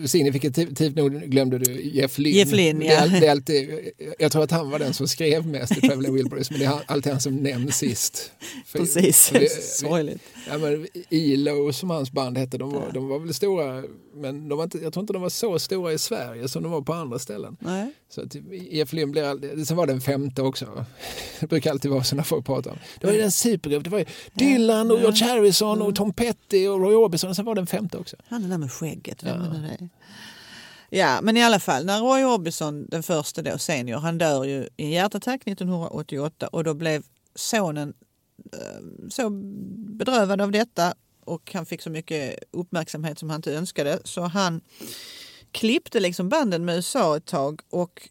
Ja. Signifikativt nog glömde du Jeff Lynne. Jeff Lynne, Det ja. det är alltid, jag tror att han var den som skrev mest i Traveling Wilburys men det är alltid han som nämns sist. För- Precis, sorgligt. Ja, men ELO som hans band hette, de var, de var väl stora, men de var inte, jag tror inte de var så stora i Sverige som de var på andra ställen. Nej. Så att Jeff Lynne blir aldrig, sen var det en femte också. Det brukar alltid vara så när folk pratar om. Det var ju en supergrupp, det var ju Dylan och George Harrison och Tom Petty och Roy Orbison och sen var det en femte också. Han är där med skägget, vem Ja. är det? Ja, men i alla fall, när Roy Orbison, den första då, senior, han dör ju i en hjärtattack 1988 och då blev sonen så bedrövad av detta och han fick så mycket uppmärksamhet som han inte önskade så han klippte liksom banden med USA ett tag och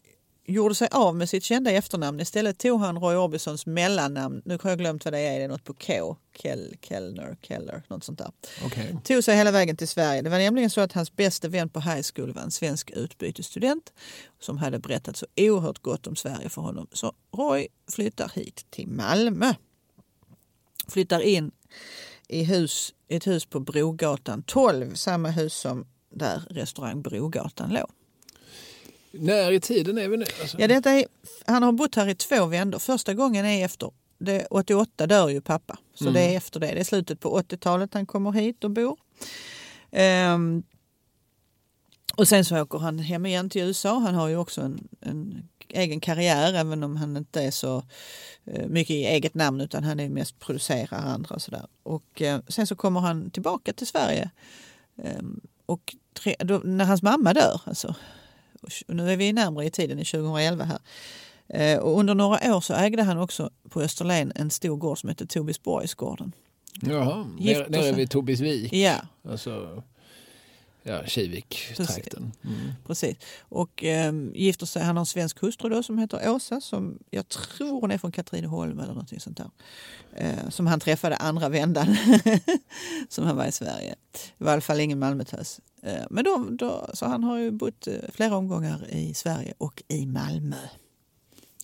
gjorde sig av med sitt kända efternamn. Istället tog han Roy Orbisons mellannamn. Nu har jag glömt vad det är, det är något på K. Kell, Kellner, Keller, något sånt där Okej. tog sig hela vägen till Sverige. Det var nämligen så att hans bästa vän på high school var en svensk utbytesstudent som hade berättat så oerhört gott om Sverige för honom. Så Roy flyttar hit till Malmö. Flyttar in i hus, ett hus på Brogatan 12, samma hus som där restaurang Brogatan låg. När i tiden är vi nu? Alltså, Ja, detta är, han har bott här i två vändor. Första gången är efter det, 88 dör ju pappa. Så Mm. det är efter det. Det är slutet på 80-talet han kommer hit och bor. Ehm, och sen så åker han hem igen till USA. Han har ju också en, en egen karriär även om han inte är så eh, mycket i eget namn utan han är mest producerar andra och sådär. Och eh, sen så kommer han tillbaka till Sverige. Ehm, och tre, då, när hans mamma dör, alltså, nu är vi närmare i tiden, i 2011 här. Eh, och under några år så ägde han också på Österlen en stor gård som heter Tobisborgsgården. Jaha, nere, nere vid Tobisvik. Ja, Alltså, ja, Kivik-trakten. Mm. precis. Och eh, gifter sig, han har en svensk hustru då som heter Åsa som jag tror hon är från Katrineholm eller något sånt där. Eh, som han träffade andra vändan som han var i Sverige. Det var i alla fall ingen Malmötös. Eh, men då, då, så han har ju bott eh, flera omgångar i Sverige och i Malmö.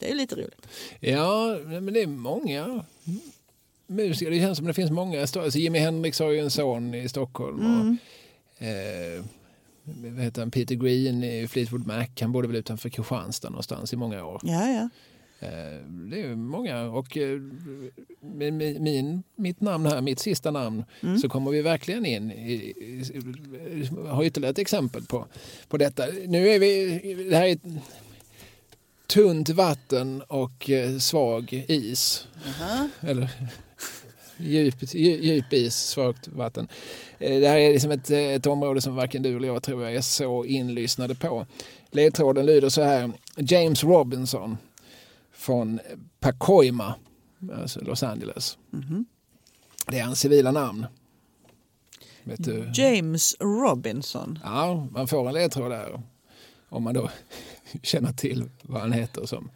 Det är lite roligt. Ja, men det är många musiker. Det känns som det finns många. Alltså Jimi Hendrix har ju en son i Stockholm. Mm. Eh, vad heter han? Peter Green i Fleetwood Mac. Han bodde väl utanför Kristianstad någonstans i många år. Ja, ja. Eh, det är många. Och eh, min, mitt namn här, mitt sista namn, Mm. så kommer vi verkligen in i, har ytterligare ett exempel på, på detta. Nu är vi, det här är tunt vatten och eh, svag is. Aha. Eller djup, dju- djup is, svagt vatten. Eh, Det här är liksom ett, ett område som varken du eller jag tror jag är så inlyssnade på. Ledtråden lyder så här. James Robinson från Pacoima, alltså Los Angeles. Mhm. Det är hans civila namn. James Robinson. Ja, man får en ledtråd där. Om man då känner till vad han heter som,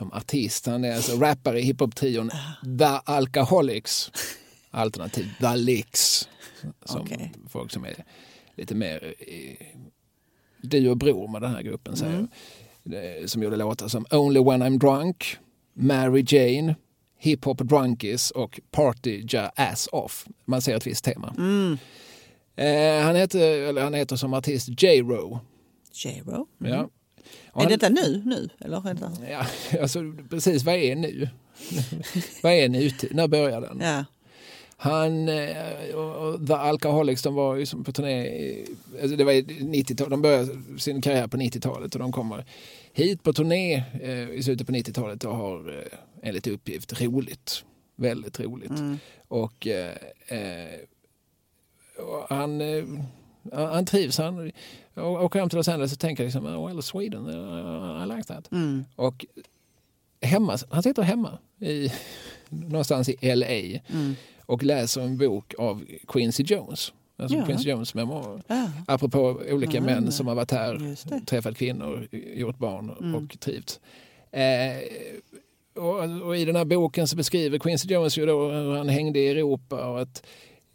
som artist. Han är alltså rappare i hiphop-trion The Alcoholics. Alternativ The Licks. Som Okej. folk som är lite mer du och bror med den här gruppen säger. Eh, Som gjorde låtar som Only When I'm Drunk, Mary Jane, Hip Hop Drunkies och Party Ja Ass Off. Man ser ett visst tema. Mm. Eh, han, heter, eller han heter som artist J-Ro. J-Ro. Ja. Och Är detta nu? nu eller ja, alltså, precis, vad är nu? vad är nutid? När börjar den? Ja. Han eh, och, The Alcoholics, de var ju som på turné, alltså det var i 90 de började sin karriär på 90-talet och de kommer hit på turné eh, i slutet på 90-talet och har eh, enligt uppgift roligt. Väldigt roligt. Mm. Och, eh, och han, han trivs. Han åker hem till Los Angeles och tänker liksom, oh, well, Sweden, uh, I like that. Mm. Och hemma, han sitter hemma i, någonstans i LA Mm. och läser en bok av Quincy Jones. Alltså Ja. Quincy Jones memoarer. Ja. Apropå olika Ja, män som har varit här, träffat kvinnor, gjort barn Mm. och trivts. Eh, och, och I den här boken så beskriver Quincy Jones ju då hur han hängde i Europa och att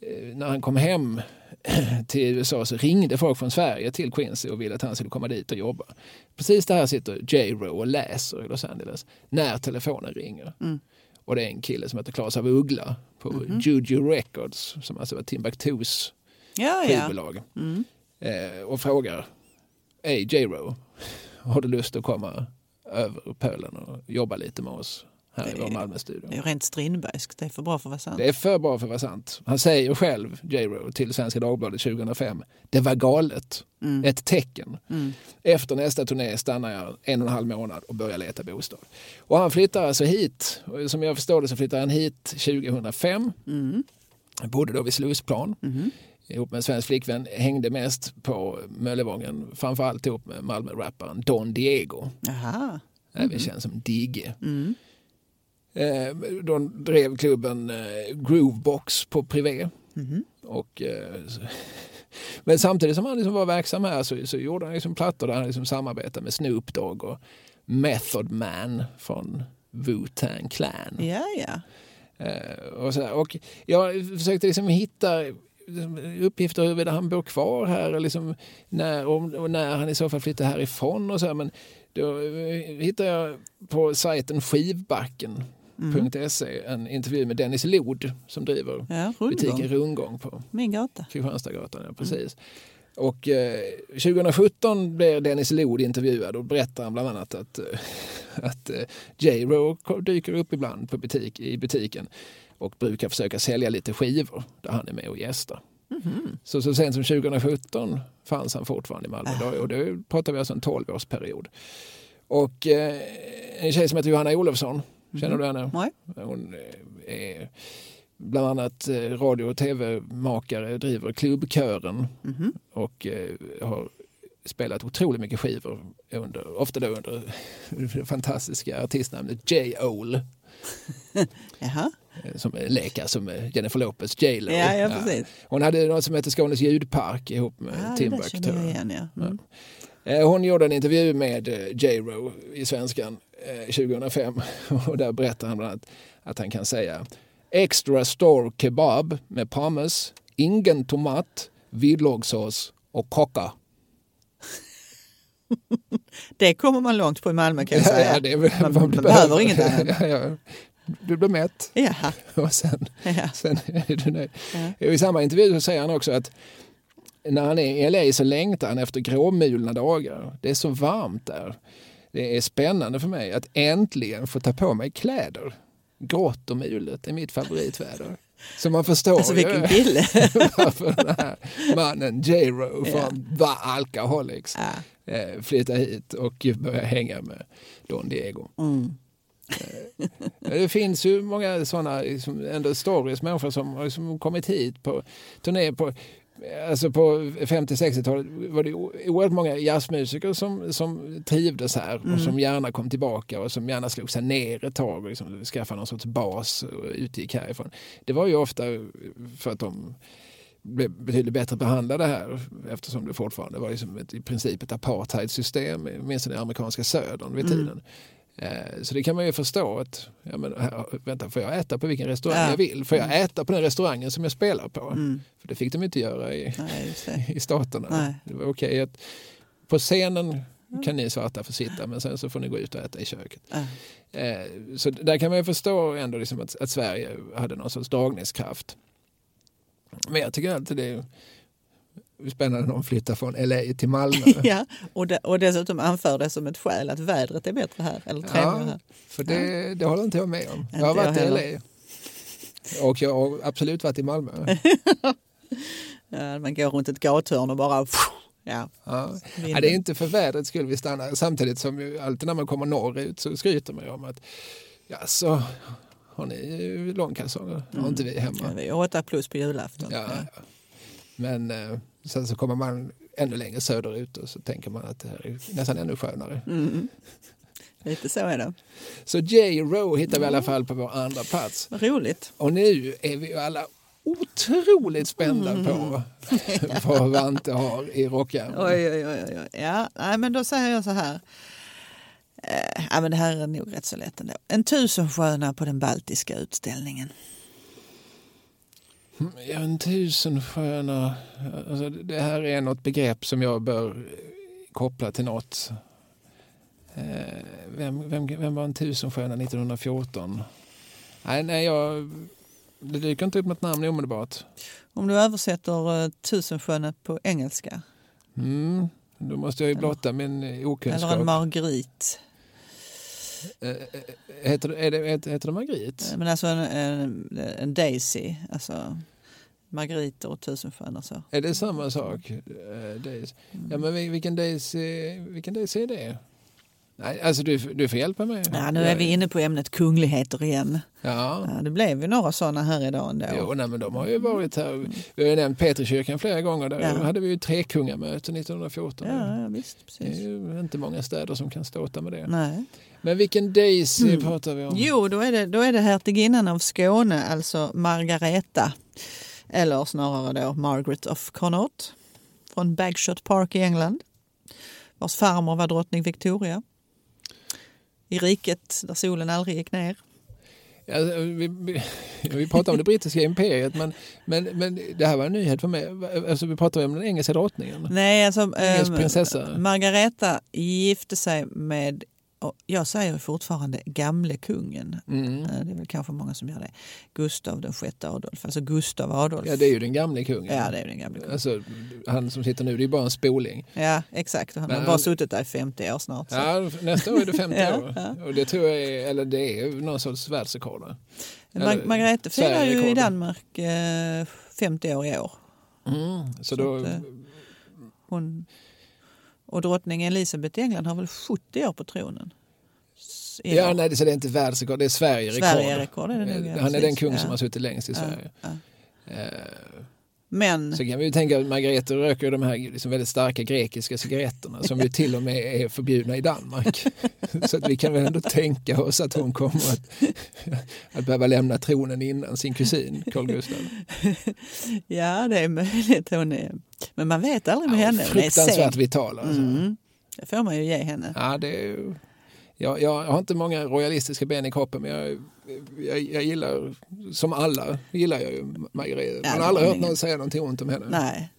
eh, när han kom hem till USA så ringde folk från Sverige till Quincy och ville att han skulle komma dit och jobba. Precis där sitter J-Ro och läser i Los Angeles när telefonen ringer. Mm. Och det är en kille som heter Claes av Uggla på Mhm. Juju Records som alltså var Timbuktus Ja, ja. skivbolag Mm. eh, och frågar Hej J-Ro, har du lust att komma över pölen och jobba lite med oss här i Det vår är- Malmöstudio? Det är rent Strindbergskt. Det är för bra för att vara sant. Det är för bra för att vara sant. Han säger själv, J-Ro, till Svenska Dagbladet 2005. Det var galet. Mm. Ett tecken. Mm. Efter nästa turné stannar jag en och en halv månad och börjar leta bostad. Och han flyttar alltså hit. Som jag förstår det så flyttar han hit 2005. Mm. Han bodde då vid Slussplan. Mhm. ihop med en svensk flickvän, hängde mest på Möllevången, framförallt ihop med Malmö-rapparen Don Diego, Jaha. även känd som Digge. Mm. Eh, de drev klubben eh, Groovebox på Privé. Mhm. Och, eh, men samtidigt som han liksom var verksam här så, så gjorde han liksom plattor där han liksom samarbetade med Snoop Dogg och Method Man från Wu-Tang Clan. Ja, ja. Och, så och jag försökte liksom hitta liksom, uppgifter huruvida han bor kvar här och, liksom när, och, när han i så fall flyttar härifrån. Och så här. Men då hittade jag på sajten skivbacken.se en intervju med Dennis Lod som driver ja butiken rundgång. Rundgång på Min gata. Kristianstadsgatan. Ja, precis. Och eh, 2017 blev Dennis Lod intervjuad och berättar han bland annat att, eh, att eh, J-Ro dyker upp ibland på butik, i butiken och brukar försöka sälja lite skivor där han är med och gästar. Mhm. Så, så sent som 2017 fanns han fortfarande i Malmö då, och då pratar vi alltså en 12-årsperiod. Och eh, en tjej som heter Johanna Olofsson, känner du henne? Nej. Hon eh, är bland annat eh, radio och tv-makare, driver klubbkören Mhm. och eh, har spelat otroligt mycket skivor, under, ofta då under det fantastiska artistnamnet J-Ole, Jaha. som lekar som Jennifer Lopez, J-Lo. Ja, ja, precis. Hon hade något som hette Skånes ljudpark ihop med Ja, Timbuk. ja. Mm. Eh, Hon gjorde en intervju med eh, J-Ro i Svenskan eh, 2005 och där berättar han bland annat att han kan säga extra store kebab med pommes, ingen tomat, vildlågssås och kocka. Det kommer man långt på i Malmö kan jag Ja, säga. ja, det man, vad man du behöver inget annat. Ja, ja. Du blir mätt Jaha. och sen, Ja. sen är du nöjd. Ja. I samma intervju så säger han också att när han är i LA så längtar han efter gråmulna dagar. Det är så varmt där. Det är spännande för mig att äntligen få ta på mig kläder. Grått och mulet är mitt favoritväder. Så man förstår Alltså vilken kille. varför den här mannen J-Ro från The Alcoholics Ja. eh, hit och börjar hänga med Don Diego. Mm. Det finns ju många sådana liksom, ändå stories, människor som har liksom kommit hit på turné på Alltså på 50-60-talet var det oerhört många jazzmusiker som, som trivdes här och som gärna kom tillbaka och som gärna slog sig ner ett tag och liksom skaffade någon sorts bas och utgick härifrån. Det var ju ofta för att de blev betydligt bättre behandlade här eftersom det fortfarande var liksom ett, i princip ett apartheidsystem, minst i amerikanska södern vid tiden. Eh, Så det kan man ju förstå att, ja, men, vänta, får jag äta på vilken restaurang Ja. jag vill? Får jag äta på den restaurangen som jag spelar på? Mm. För det fick de inte göra i, Nej, i staterna. Nej. Det var okej att på scenen kan ni svarta få sitta men sen så får ni gå ut och äta i köket. Eh, Så där kan man ju förstå ändå liksom att, att Sverige hade någon sorts dragningskraft. Men jag tycker alltid det är spännande när de flyttar från LA till Malmö. Ja, och, de, och dessutom anför det som ett skäl att vädret är bättre här. Eller trevligare här. för det, det håller inte jag med om. Inte Jag har varit jag i. LA. Och jag har absolut varit i Malmö. Ja, man går runt ett gathörn och bara... Ja, Ja. Ja, det är inte för vädrets skull vi stannar. Samtidigt som ju alltid när man kommer norrut så skryter man ju om att ja, så har ni långkalsonger? Det har inte vi Ja, hemma. vi är åtta plus på julafton. Ja, ja. Men eh, sen så kommer man ännu längre söderut och så tänker man att det här är nästan ännu skönare. Mm. Lite så är det. Så J. Rowe hittar vi i alla fall på vår andra plats. Vad roligt. Och nu är vi ju alla otroligt spända Mm. på vad Vante har i rockärmen. Oj, oj, oj, oj. Ja, nej, men då säger jag så här. Eh, ja, men det här är nog rätt så lätt ändå. En tusensköna på den baltiska utställningen. Ja, en tusensköna. Alltså, det här är något begrepp som jag bör koppla till något. Eh, Vem, vem, vem var en tusensköna 1914? Nej, nej jag, det dyker inte upp något namn omedelbart. Om du översätter uh, tusensköna på engelska. Mm, då måste jag ju blotta min eh, Eller en okunskap. margrit. Eh, eh, heter, det- är det, heter, heter det Margrit? Men alltså en, en, en daisy. Alltså margriter och tusensköna så. Är det samma sak? Eh, Daisy? Ja, men vil- vilken Daisy, vilken Daisy är det? Nej, alltså du, du får hjälpa mig. Ja, nu är vi inne på ämnet kungligheter igen. Ja. Ja, det blev ju några sådana här idag ändå. Jo, nej, men de har ju varit här. Vi har ju nämnt Petrikyrkan flera gånger. Där Ja. hade vi ju tre kungamöten 1914. Ja, ja visst. Det är Precis. ju inte många städer som kan ståta med det. Nej. Men vilken Daisy pratar vi om? Jo, då är, det, då är det hertiginnan av Skåne, alltså Margareta. Eller snarare då Margaret of Connaught från Bagshot Park i England. Vars farmor var drottning Victoria. I riket där solen aldrig gick ner. Ja, vi, vi, pratar om det brittiska imperiet men, men, men det här var en nyhet för mig. Alltså, vi pratar om den engelska drottningen. Nej, alltså Engelsk ehm, prinsessa. Margareta gifte sig med, och jag säger fortfarande gamle kungen. Mm. Eh, Det är väl kanske många som gör det. Gustav den sjätte Adolf, alltså Gustav Adolf. Ja, det är ju den gamle kungen. Ja, det är den gamle kungen. Alltså, han som sitter nu, det är bara en spoling. Ja, exakt. Han Men har han- bara suttit där i 50 år snart. Så. Ja, nästa år är det 50 Ja, år. ja. Och det tror jag är, eller det är någon sorts världsrekord. Mar- Margrethe firar ju i. Danmark eh, 50 år i år. Mm. Så då, att, eh, Hon, och drottning Elisabeth i England har väl 70 år på tronen. Ja, nej, så det är inte världsrekord, det är Sverigerekord. Sverigerekord är det nog. ja, Eh, Han är den precis. kung Ja, som har suttit längst i Sverige. Men, Så kan vi ju tänka att Margareta röker de här liksom väldigt starka grekiska cigaretterna som ju till och med är förbjudna i Danmark. Så att vi kan väl ändå tänka oss att hon kommer att, att behöva lämna tronen innan sin kusin Carl Gustaf. ja det är möjligt. Hon är, men man vet aldrig med Ja, henne. Fruktansvärt vital. Alltså. Mm. Det får man ju ge henne. Ja, det är ju, jag, jag har inte många royalistiska ben i kroppen men jag, jag, jag gillar, som alla, gillar jag ju Margareta. Ja, Man har aldrig hört någon säga någonting ont om henne. Nej.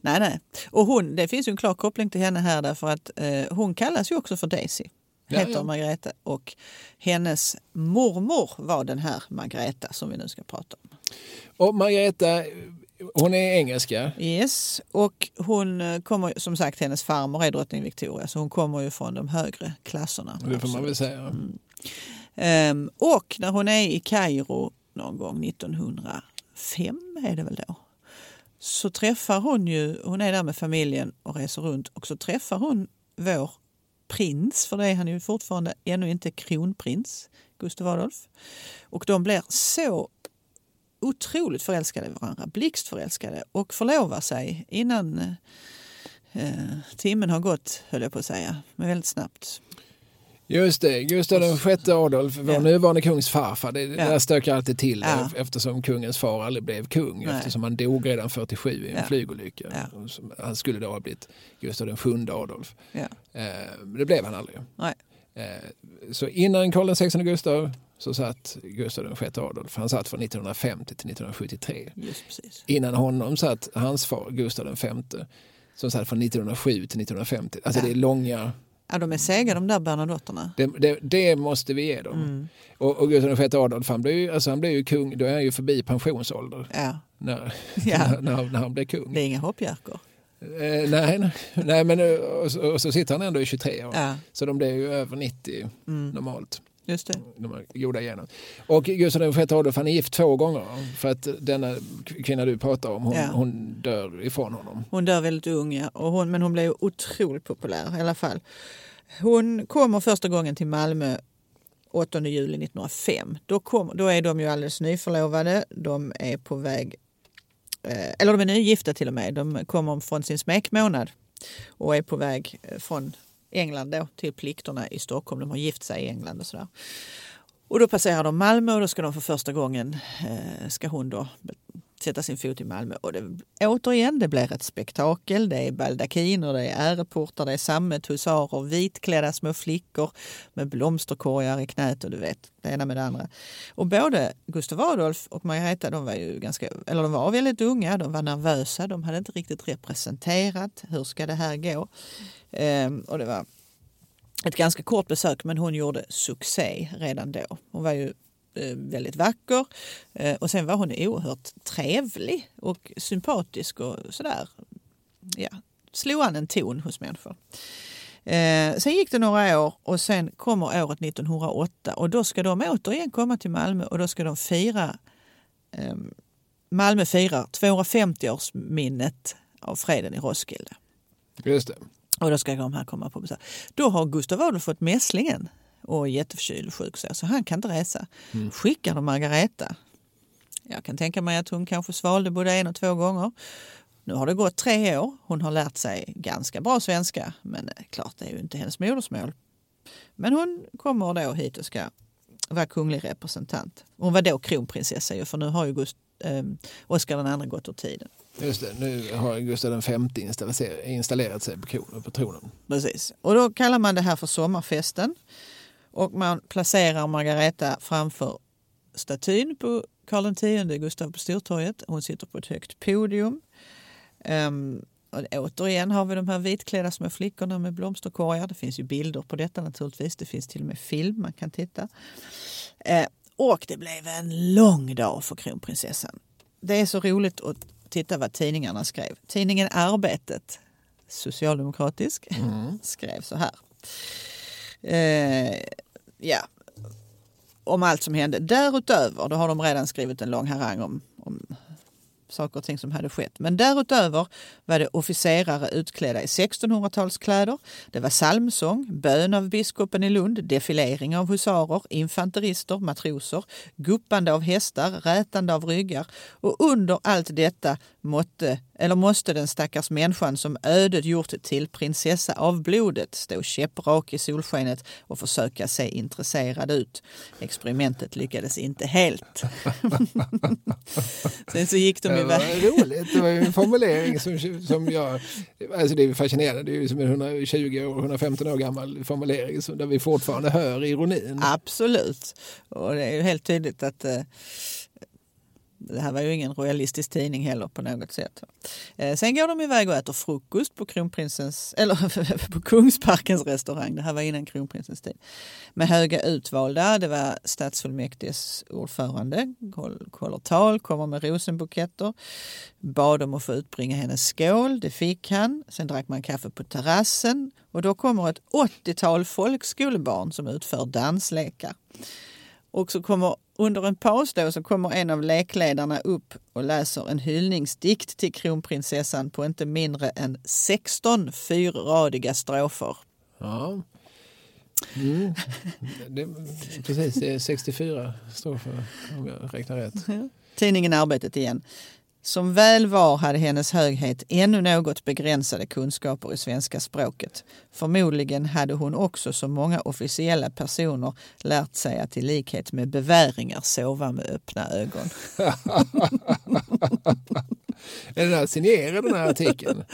Nej, nej. Och hon, det finns ju en klar koppling till henne här därför att eh, hon kallas ju också för Daisy. Ja, Heter ja. Margareta och hennes mormor var den här Margareta som vi nu ska prata om. Och Margareta, hon är engelska. Yes, och hon eh, kommer som sagt, hennes farmor är drottning Victoria så hon kommer ju från de högre klasserna. Det får man väl säga. Mm. Ehm, och när hon är i Kairo någon gång 1905 är det väl då. Så träffar hon ju, hon är där med familjen och reser runt och så träffar hon vår prins, för det är han ju fortfarande ännu inte kronprins, Gustav Adolf. Och de blir så otroligt förälskade i varandra, blixtförälskade och förlovar sig innan eh, timmen har gått, höll jag på att säga, men väldigt snabbt. Just det, Gustav den sjätte Adolf, vår Ja. nuvarande kungs farfar. Det, Ja. där stökar alltid till Ja. eftersom kungens far aldrig blev kung. Nej. Eftersom han dog redan 47 i en Ja. flygolycka. Ja. Han skulle då ha blivit Gustav den sjunde Adolf. Ja. Eh, det blev han aldrig. Nej. Eh, så innan Karl XVI Gustav så satt Gustav sjätte Adolf. Han satt från 1950 till 1973. Just precis. Innan honom satt hans far Gustav femte som satt från 1907 till 1950. Alltså Ja. det är långa, Ja, de är sega de där Bernadotterna. det, det, det måste vi ge dem. Mm. Och, och Gustav VI Adolf han blev, ju, alltså han blev ju kung, då är han ju förbi pensionsålder Ja, när, Ja. när, när, han- när han blev kung. det är inga hoppjerkor. Eh, nej, nej, men eh, och, så- och så sitter han ändå i 23 år. Ja, Så de blir ju över 90 mm. normalt, just det. de goda generna. Och Gustav VI Adolf han är gift två gånger för att denna kvinna du pratar om, hon, Ja. hon dör ifrån honom. Hon dör väldigt ung, ja. och hon, men hon blev otroligt populär i alla fall. Hon kommer första gången till Malmö 8 juli 1905. Då, kom, då är de ju alldeles nyförlovade. De är på väg, eh, eller de är nygifta till och med. De kommer från sin smekmånad och är på väg eh, från England då till typ plikterna i Stockholm. De har gift sig i England och sådär. Och då passerar de Malmö och då ska de för första gången, eh, ska hon då sätta sin fot i Malmö. Och det, återigen, det blir ett spektakel. Det är baldakiner, det är äreportar, det är sammethusarer vitklädda små flickor med blomsterkorgar i knät och du vet, det ena med det andra. Och både Gustav Adolf och Margareta, de var ju ganska, eller de var väldigt unga, de var nervösa, de hade inte riktigt representerat. Hur ska det här gå? Ehm, och det var ett ganska kort besök, men hon gjorde succé redan då. Hon var ju väldigt vacker eh, och sen var hon oerhört trevlig och sympatisk och sådär. Ja, slog an en ton hos människor. Eh, sen gick det några år och sen kommer året 1908 och då ska de återigen komma till Malmö och då ska de fira eh, Malmö firar 250-årsminnet av freden i Roskilde. Just det. Och då ska de här komma på besök. Då har Gustav Adolf fått mässlingen och är jätteförkyld och sjuk så, så han kan inte resa. Skickar de Margareta. Jag kan tänka mig att hon kanske svalde både en och två gånger. Nu har det gått tre år. Hon har lärt sig ganska bra svenska, men eh, klart det är ju inte hennes modersmål. Men hon kommer då hit och ska vara kunglig representant. Hon var då kronprinsessa ju, för nu har ju Gust- eh, Oscar II gått ur tiden. Just det, nu har Gustav den femte installerat, sig på tronen. Precis. Och då kallar man det här för sommarfesten. Och man placerar Margareta framför statyn på Karl X Gustav på Stortorget. Hon sitter på ett högt podium. Um, och återigen har vi de här vitklädda små flickorna med blomsterkorgar. Det finns ju bilder på detta naturligtvis. Det finns till och med film man kan titta. Eh, och det blev en lång dag för kronprinsessan. Det är så roligt att titta vad tidningarna skrev. Tidningen Arbetet, socialdemokratisk, skrev så här. Eh, ja, om allt som hände. Därutöver, då har de redan skrivit en lång harang om, om saker och ting som hade skett. Men därutöver var det officerare utklädda i 1600-talskläder. Det var psalmsång, bön av biskopen i Lund, defilering av husarer, infanterister, matroser, guppande av hästar, rätande av ryggar. Och under allt detta måtte, eller måste den stackars människan som ödet gjort till prinsessa av blodet stå käpprak i solskenet och försöka se intresserad ut. Experimentet lyckades inte helt. Sen så gick de Det iväg. var roligt, det var en formulering som, som jag... Alltså det är fascinerande, det är ju som en 120 år, 115 år gammal formulering som, där vi fortfarande hör ironin. Absolut. Och det är ju helt tydligt att eh, det här var ju ingen royalistisk tidning heller på något sätt. Eh, sen går de iväg och äter frukost på kronprinsens, eller på Kungsparkens restaurang. Det här var innan kronprinsens tid. Med höga utvalda. Det var stadsfullmäktiges ordförande. Håller tal, kommer med rosenbuketter. Bad om att få utbringa hennes skål. Det fick han. Sen drack man kaffe på terrassen. Och då kommer ett 80-tal folkskolebarn som utför danslekar. Och så kommer under en paus då så kommer en av lekledarna upp och läser en hyllningsdikt till kronprinsessan på inte mindre än 16 fyrradiga strofer. Ja. Mm. Det, precis, det är 64 strofer om jag räknar rätt. Tidningen Arbetet igen. Som väl var hade hennes höghet ännu något begränsade kunskaper i svenska språket. Förmodligen hade hon också som många officiella personer lärt sig att i likhet med beväringar sova med öppna ögon. är den här signerad den här artikeln?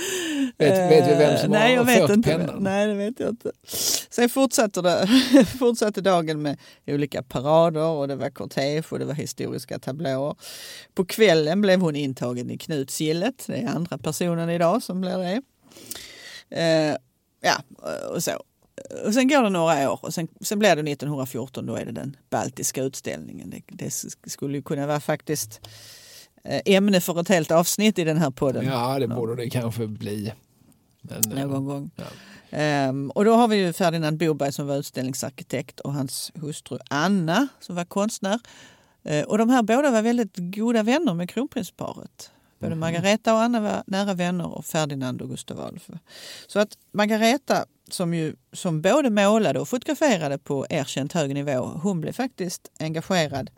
Vet, vet vi vem som Nej, har fört inte. pennan? Nej, det vet jag inte. Sen fortsatte, det, fortsatte dagen med olika parader och det var kortege och det var historiska tablåer. På kvällen blev hon intagen i Knutsgillet. Det är andra personen idag som blir det. Eh, ja, och så. Och sen går det några år och sen, sen blir det 1914, då är det den baltiska utställningen. Det, det skulle ju kunna vara faktiskt eh, ämne för ett helt avsnitt i den här podden. Ja, det borde det kanske bli. Men, eh, någon gång. Ja. Ehm, och då har vi ju Ferdinand Boberg som var utställningsarkitekt och hans hustru Anna som var konstnär. Eh, och de här båda var väldigt goda vänner med kronprinsparet. Både Margareta och Anna var nära vänner och Ferdinand och Gustav Adolf. Så att Margareta som, ju, som både målade och fotograferade på erkänt hög nivå, hon blev faktiskt engagerad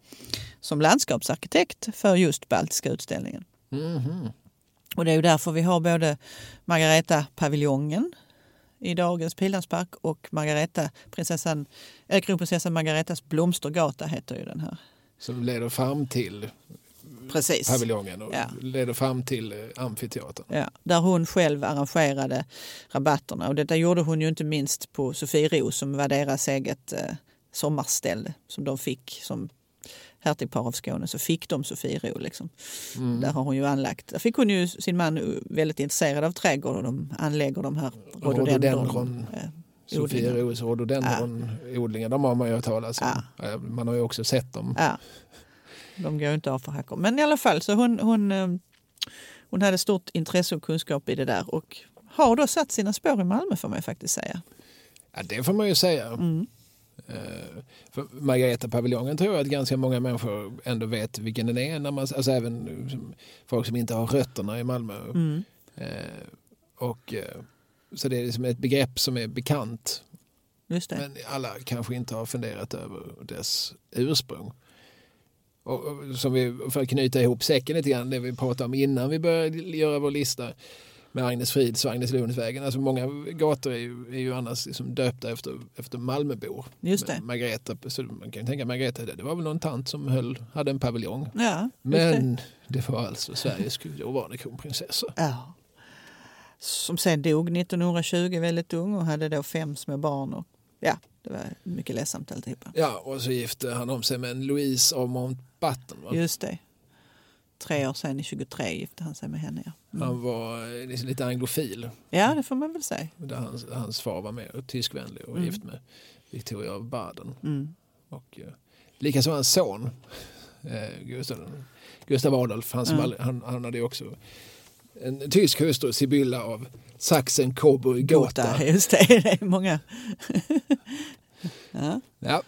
som landskapsarkitekt för just Baltiska utställningen. Mhm. Och det är ju därför vi har både Margareta-paviljongen i dagens Pildammspark och Margareta, prinsessan, äh, kronprinsessan Margaretas blomstergata heter ju den här. Som leder fram till Precis. paviljongen och Ja. leder fram till eh, amfiteatern. Ja, där hon själv arrangerade rabatterna. Och detta gjorde hon ju inte minst på Sofiero som var deras eget eh, sommarställe som de fick som hertigpar av Skåne så fick de Sofiero. Liksom. Mm. Där har hon ju anlagt. Där fick hon ju sin man eh, väldigt intresserad av trädgård och de anlägger de här rhododendron. Rhododendron. eh, Sofia odlingar. Ros rhododendronodlingar, de har man ju hört talas om. Eh, Man har ju också sett dem. Ja. De går ju inte av för hackor. Men i alla fall, så hon, hon, hon hade stort intresse och kunskap i det där och har då satt sina spår i Malmö får man ju faktiskt säga. Ja, det får man ju säga. Mm. Eh, För Margareta-paviljongen tror jag att ganska många människor ändå vet vilken den är. När man, alltså även folk som inte har rötterna i Malmö. Mm. Eh, och, eh, så det är liksom ett begrepp som är bekant. Men alla kanske inte har funderat över dess ursprung. Och, och som vi, för att knyta ihop säcken lite grann, det vi pratade om innan vi började göra vår lista med Agnes Frids och Agnes Lundsvägen. Alltså många gator är ju, är ju annars liksom döpta efter, efter Malmöbor. Just det. Men Margareta, så man kan ju tänka Margareta, det var väl någon tant som höll, hade en paviljong. Ja, just det. Men det var alltså Sveriges dåvarande kronprinsessa. Ja. Som sen dog 1920 väldigt ung och hade då fem små barn. Och, ja, det var mycket ledsamt alltihopa. Ja, och så gifte han om sig med en Louise av Mountbatten. Just det. Tre år sen, i 23, gifte han sig med henne. Ja, mm. Han var eh, liksom lite anglofil. ja det får man väl säga. Där hans, hans far var med och tyskvänlig och Mm. gift med Victoria av Baden. Mm. Och, eh, likaså hans son eh, Gustav, Gustav Adolf. Han, som aldrig, han, han hade också en tysk hustru, Sibylla av Sachsen, Coburg, Gotha. Gotha, just det. Det är många. ja, Ja.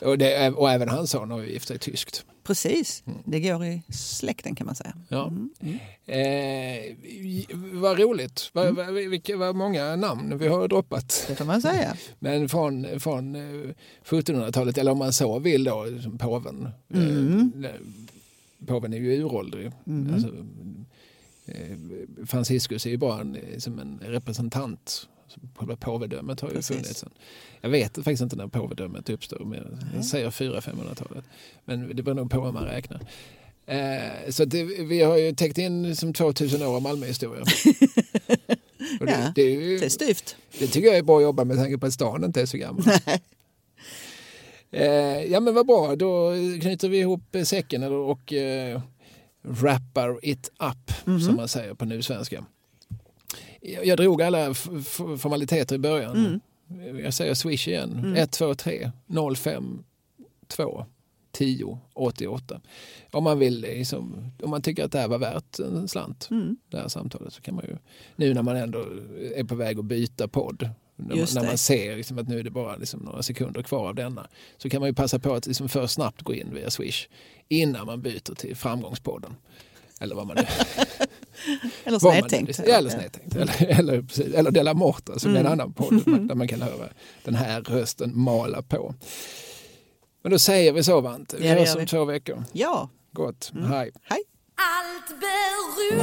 Och, det, och även hans son har ju gift sig tyskt. Precis. Mm. Det går i släkten kan man säga. Ja. Mm. Mm. Eh, vad roligt. Vad, Mm. vad, vilka, vad många namn vi har droppat. Det får man säga. Men från, från eh, 1700-talet, eller om man så vill då, som påven. Mm. Eh, påven är ju uråldrig. Mm. Alltså, eh, Franciscus är ju bara en, eh, som en representant. Själva Påvedömet har ju Precis. funnits. Jag vet faktiskt inte när påvedömet uppstod, men jag säger 400-500-talet. Men det beror nog på hur man räknar. Eh, så att det, vi har ju täckt in som 2000 år av Malmöhistoria. Det, Ja, det, är ju, Det är styvt. det tycker jag är bra jobbat med tanke på att stan inte är så gammal. Eh, ja men vad bra, då knyter vi ihop säcken och eh, wrappar it up, som man säger på nu svenska. Jag, jag drog alla formaliteter i början. Jag säger swish igen. 123 05 2 10 88. Om man vill liksom, om man tycker att det här var värt en slant, det här samtalet, så kan man ju, nu när man ändå är på väg att byta podd, när man, när man ser liksom att nu är det bara liksom några sekunder kvar av denna, så kan man ju passa på att liksom för snabbt gå in via Swish innan man byter till Framgångspodden. Eller vad man nu Eller snedtänkt. eller snedtänkt. Eller, eller, precis. eller Della Morta som är en annan podd där man- kan höra den här rösten mala på. Men då säger vi så Vant. Vi Ja, hörs om två veckor. Ja, Gott. Hej. hej. Allt beror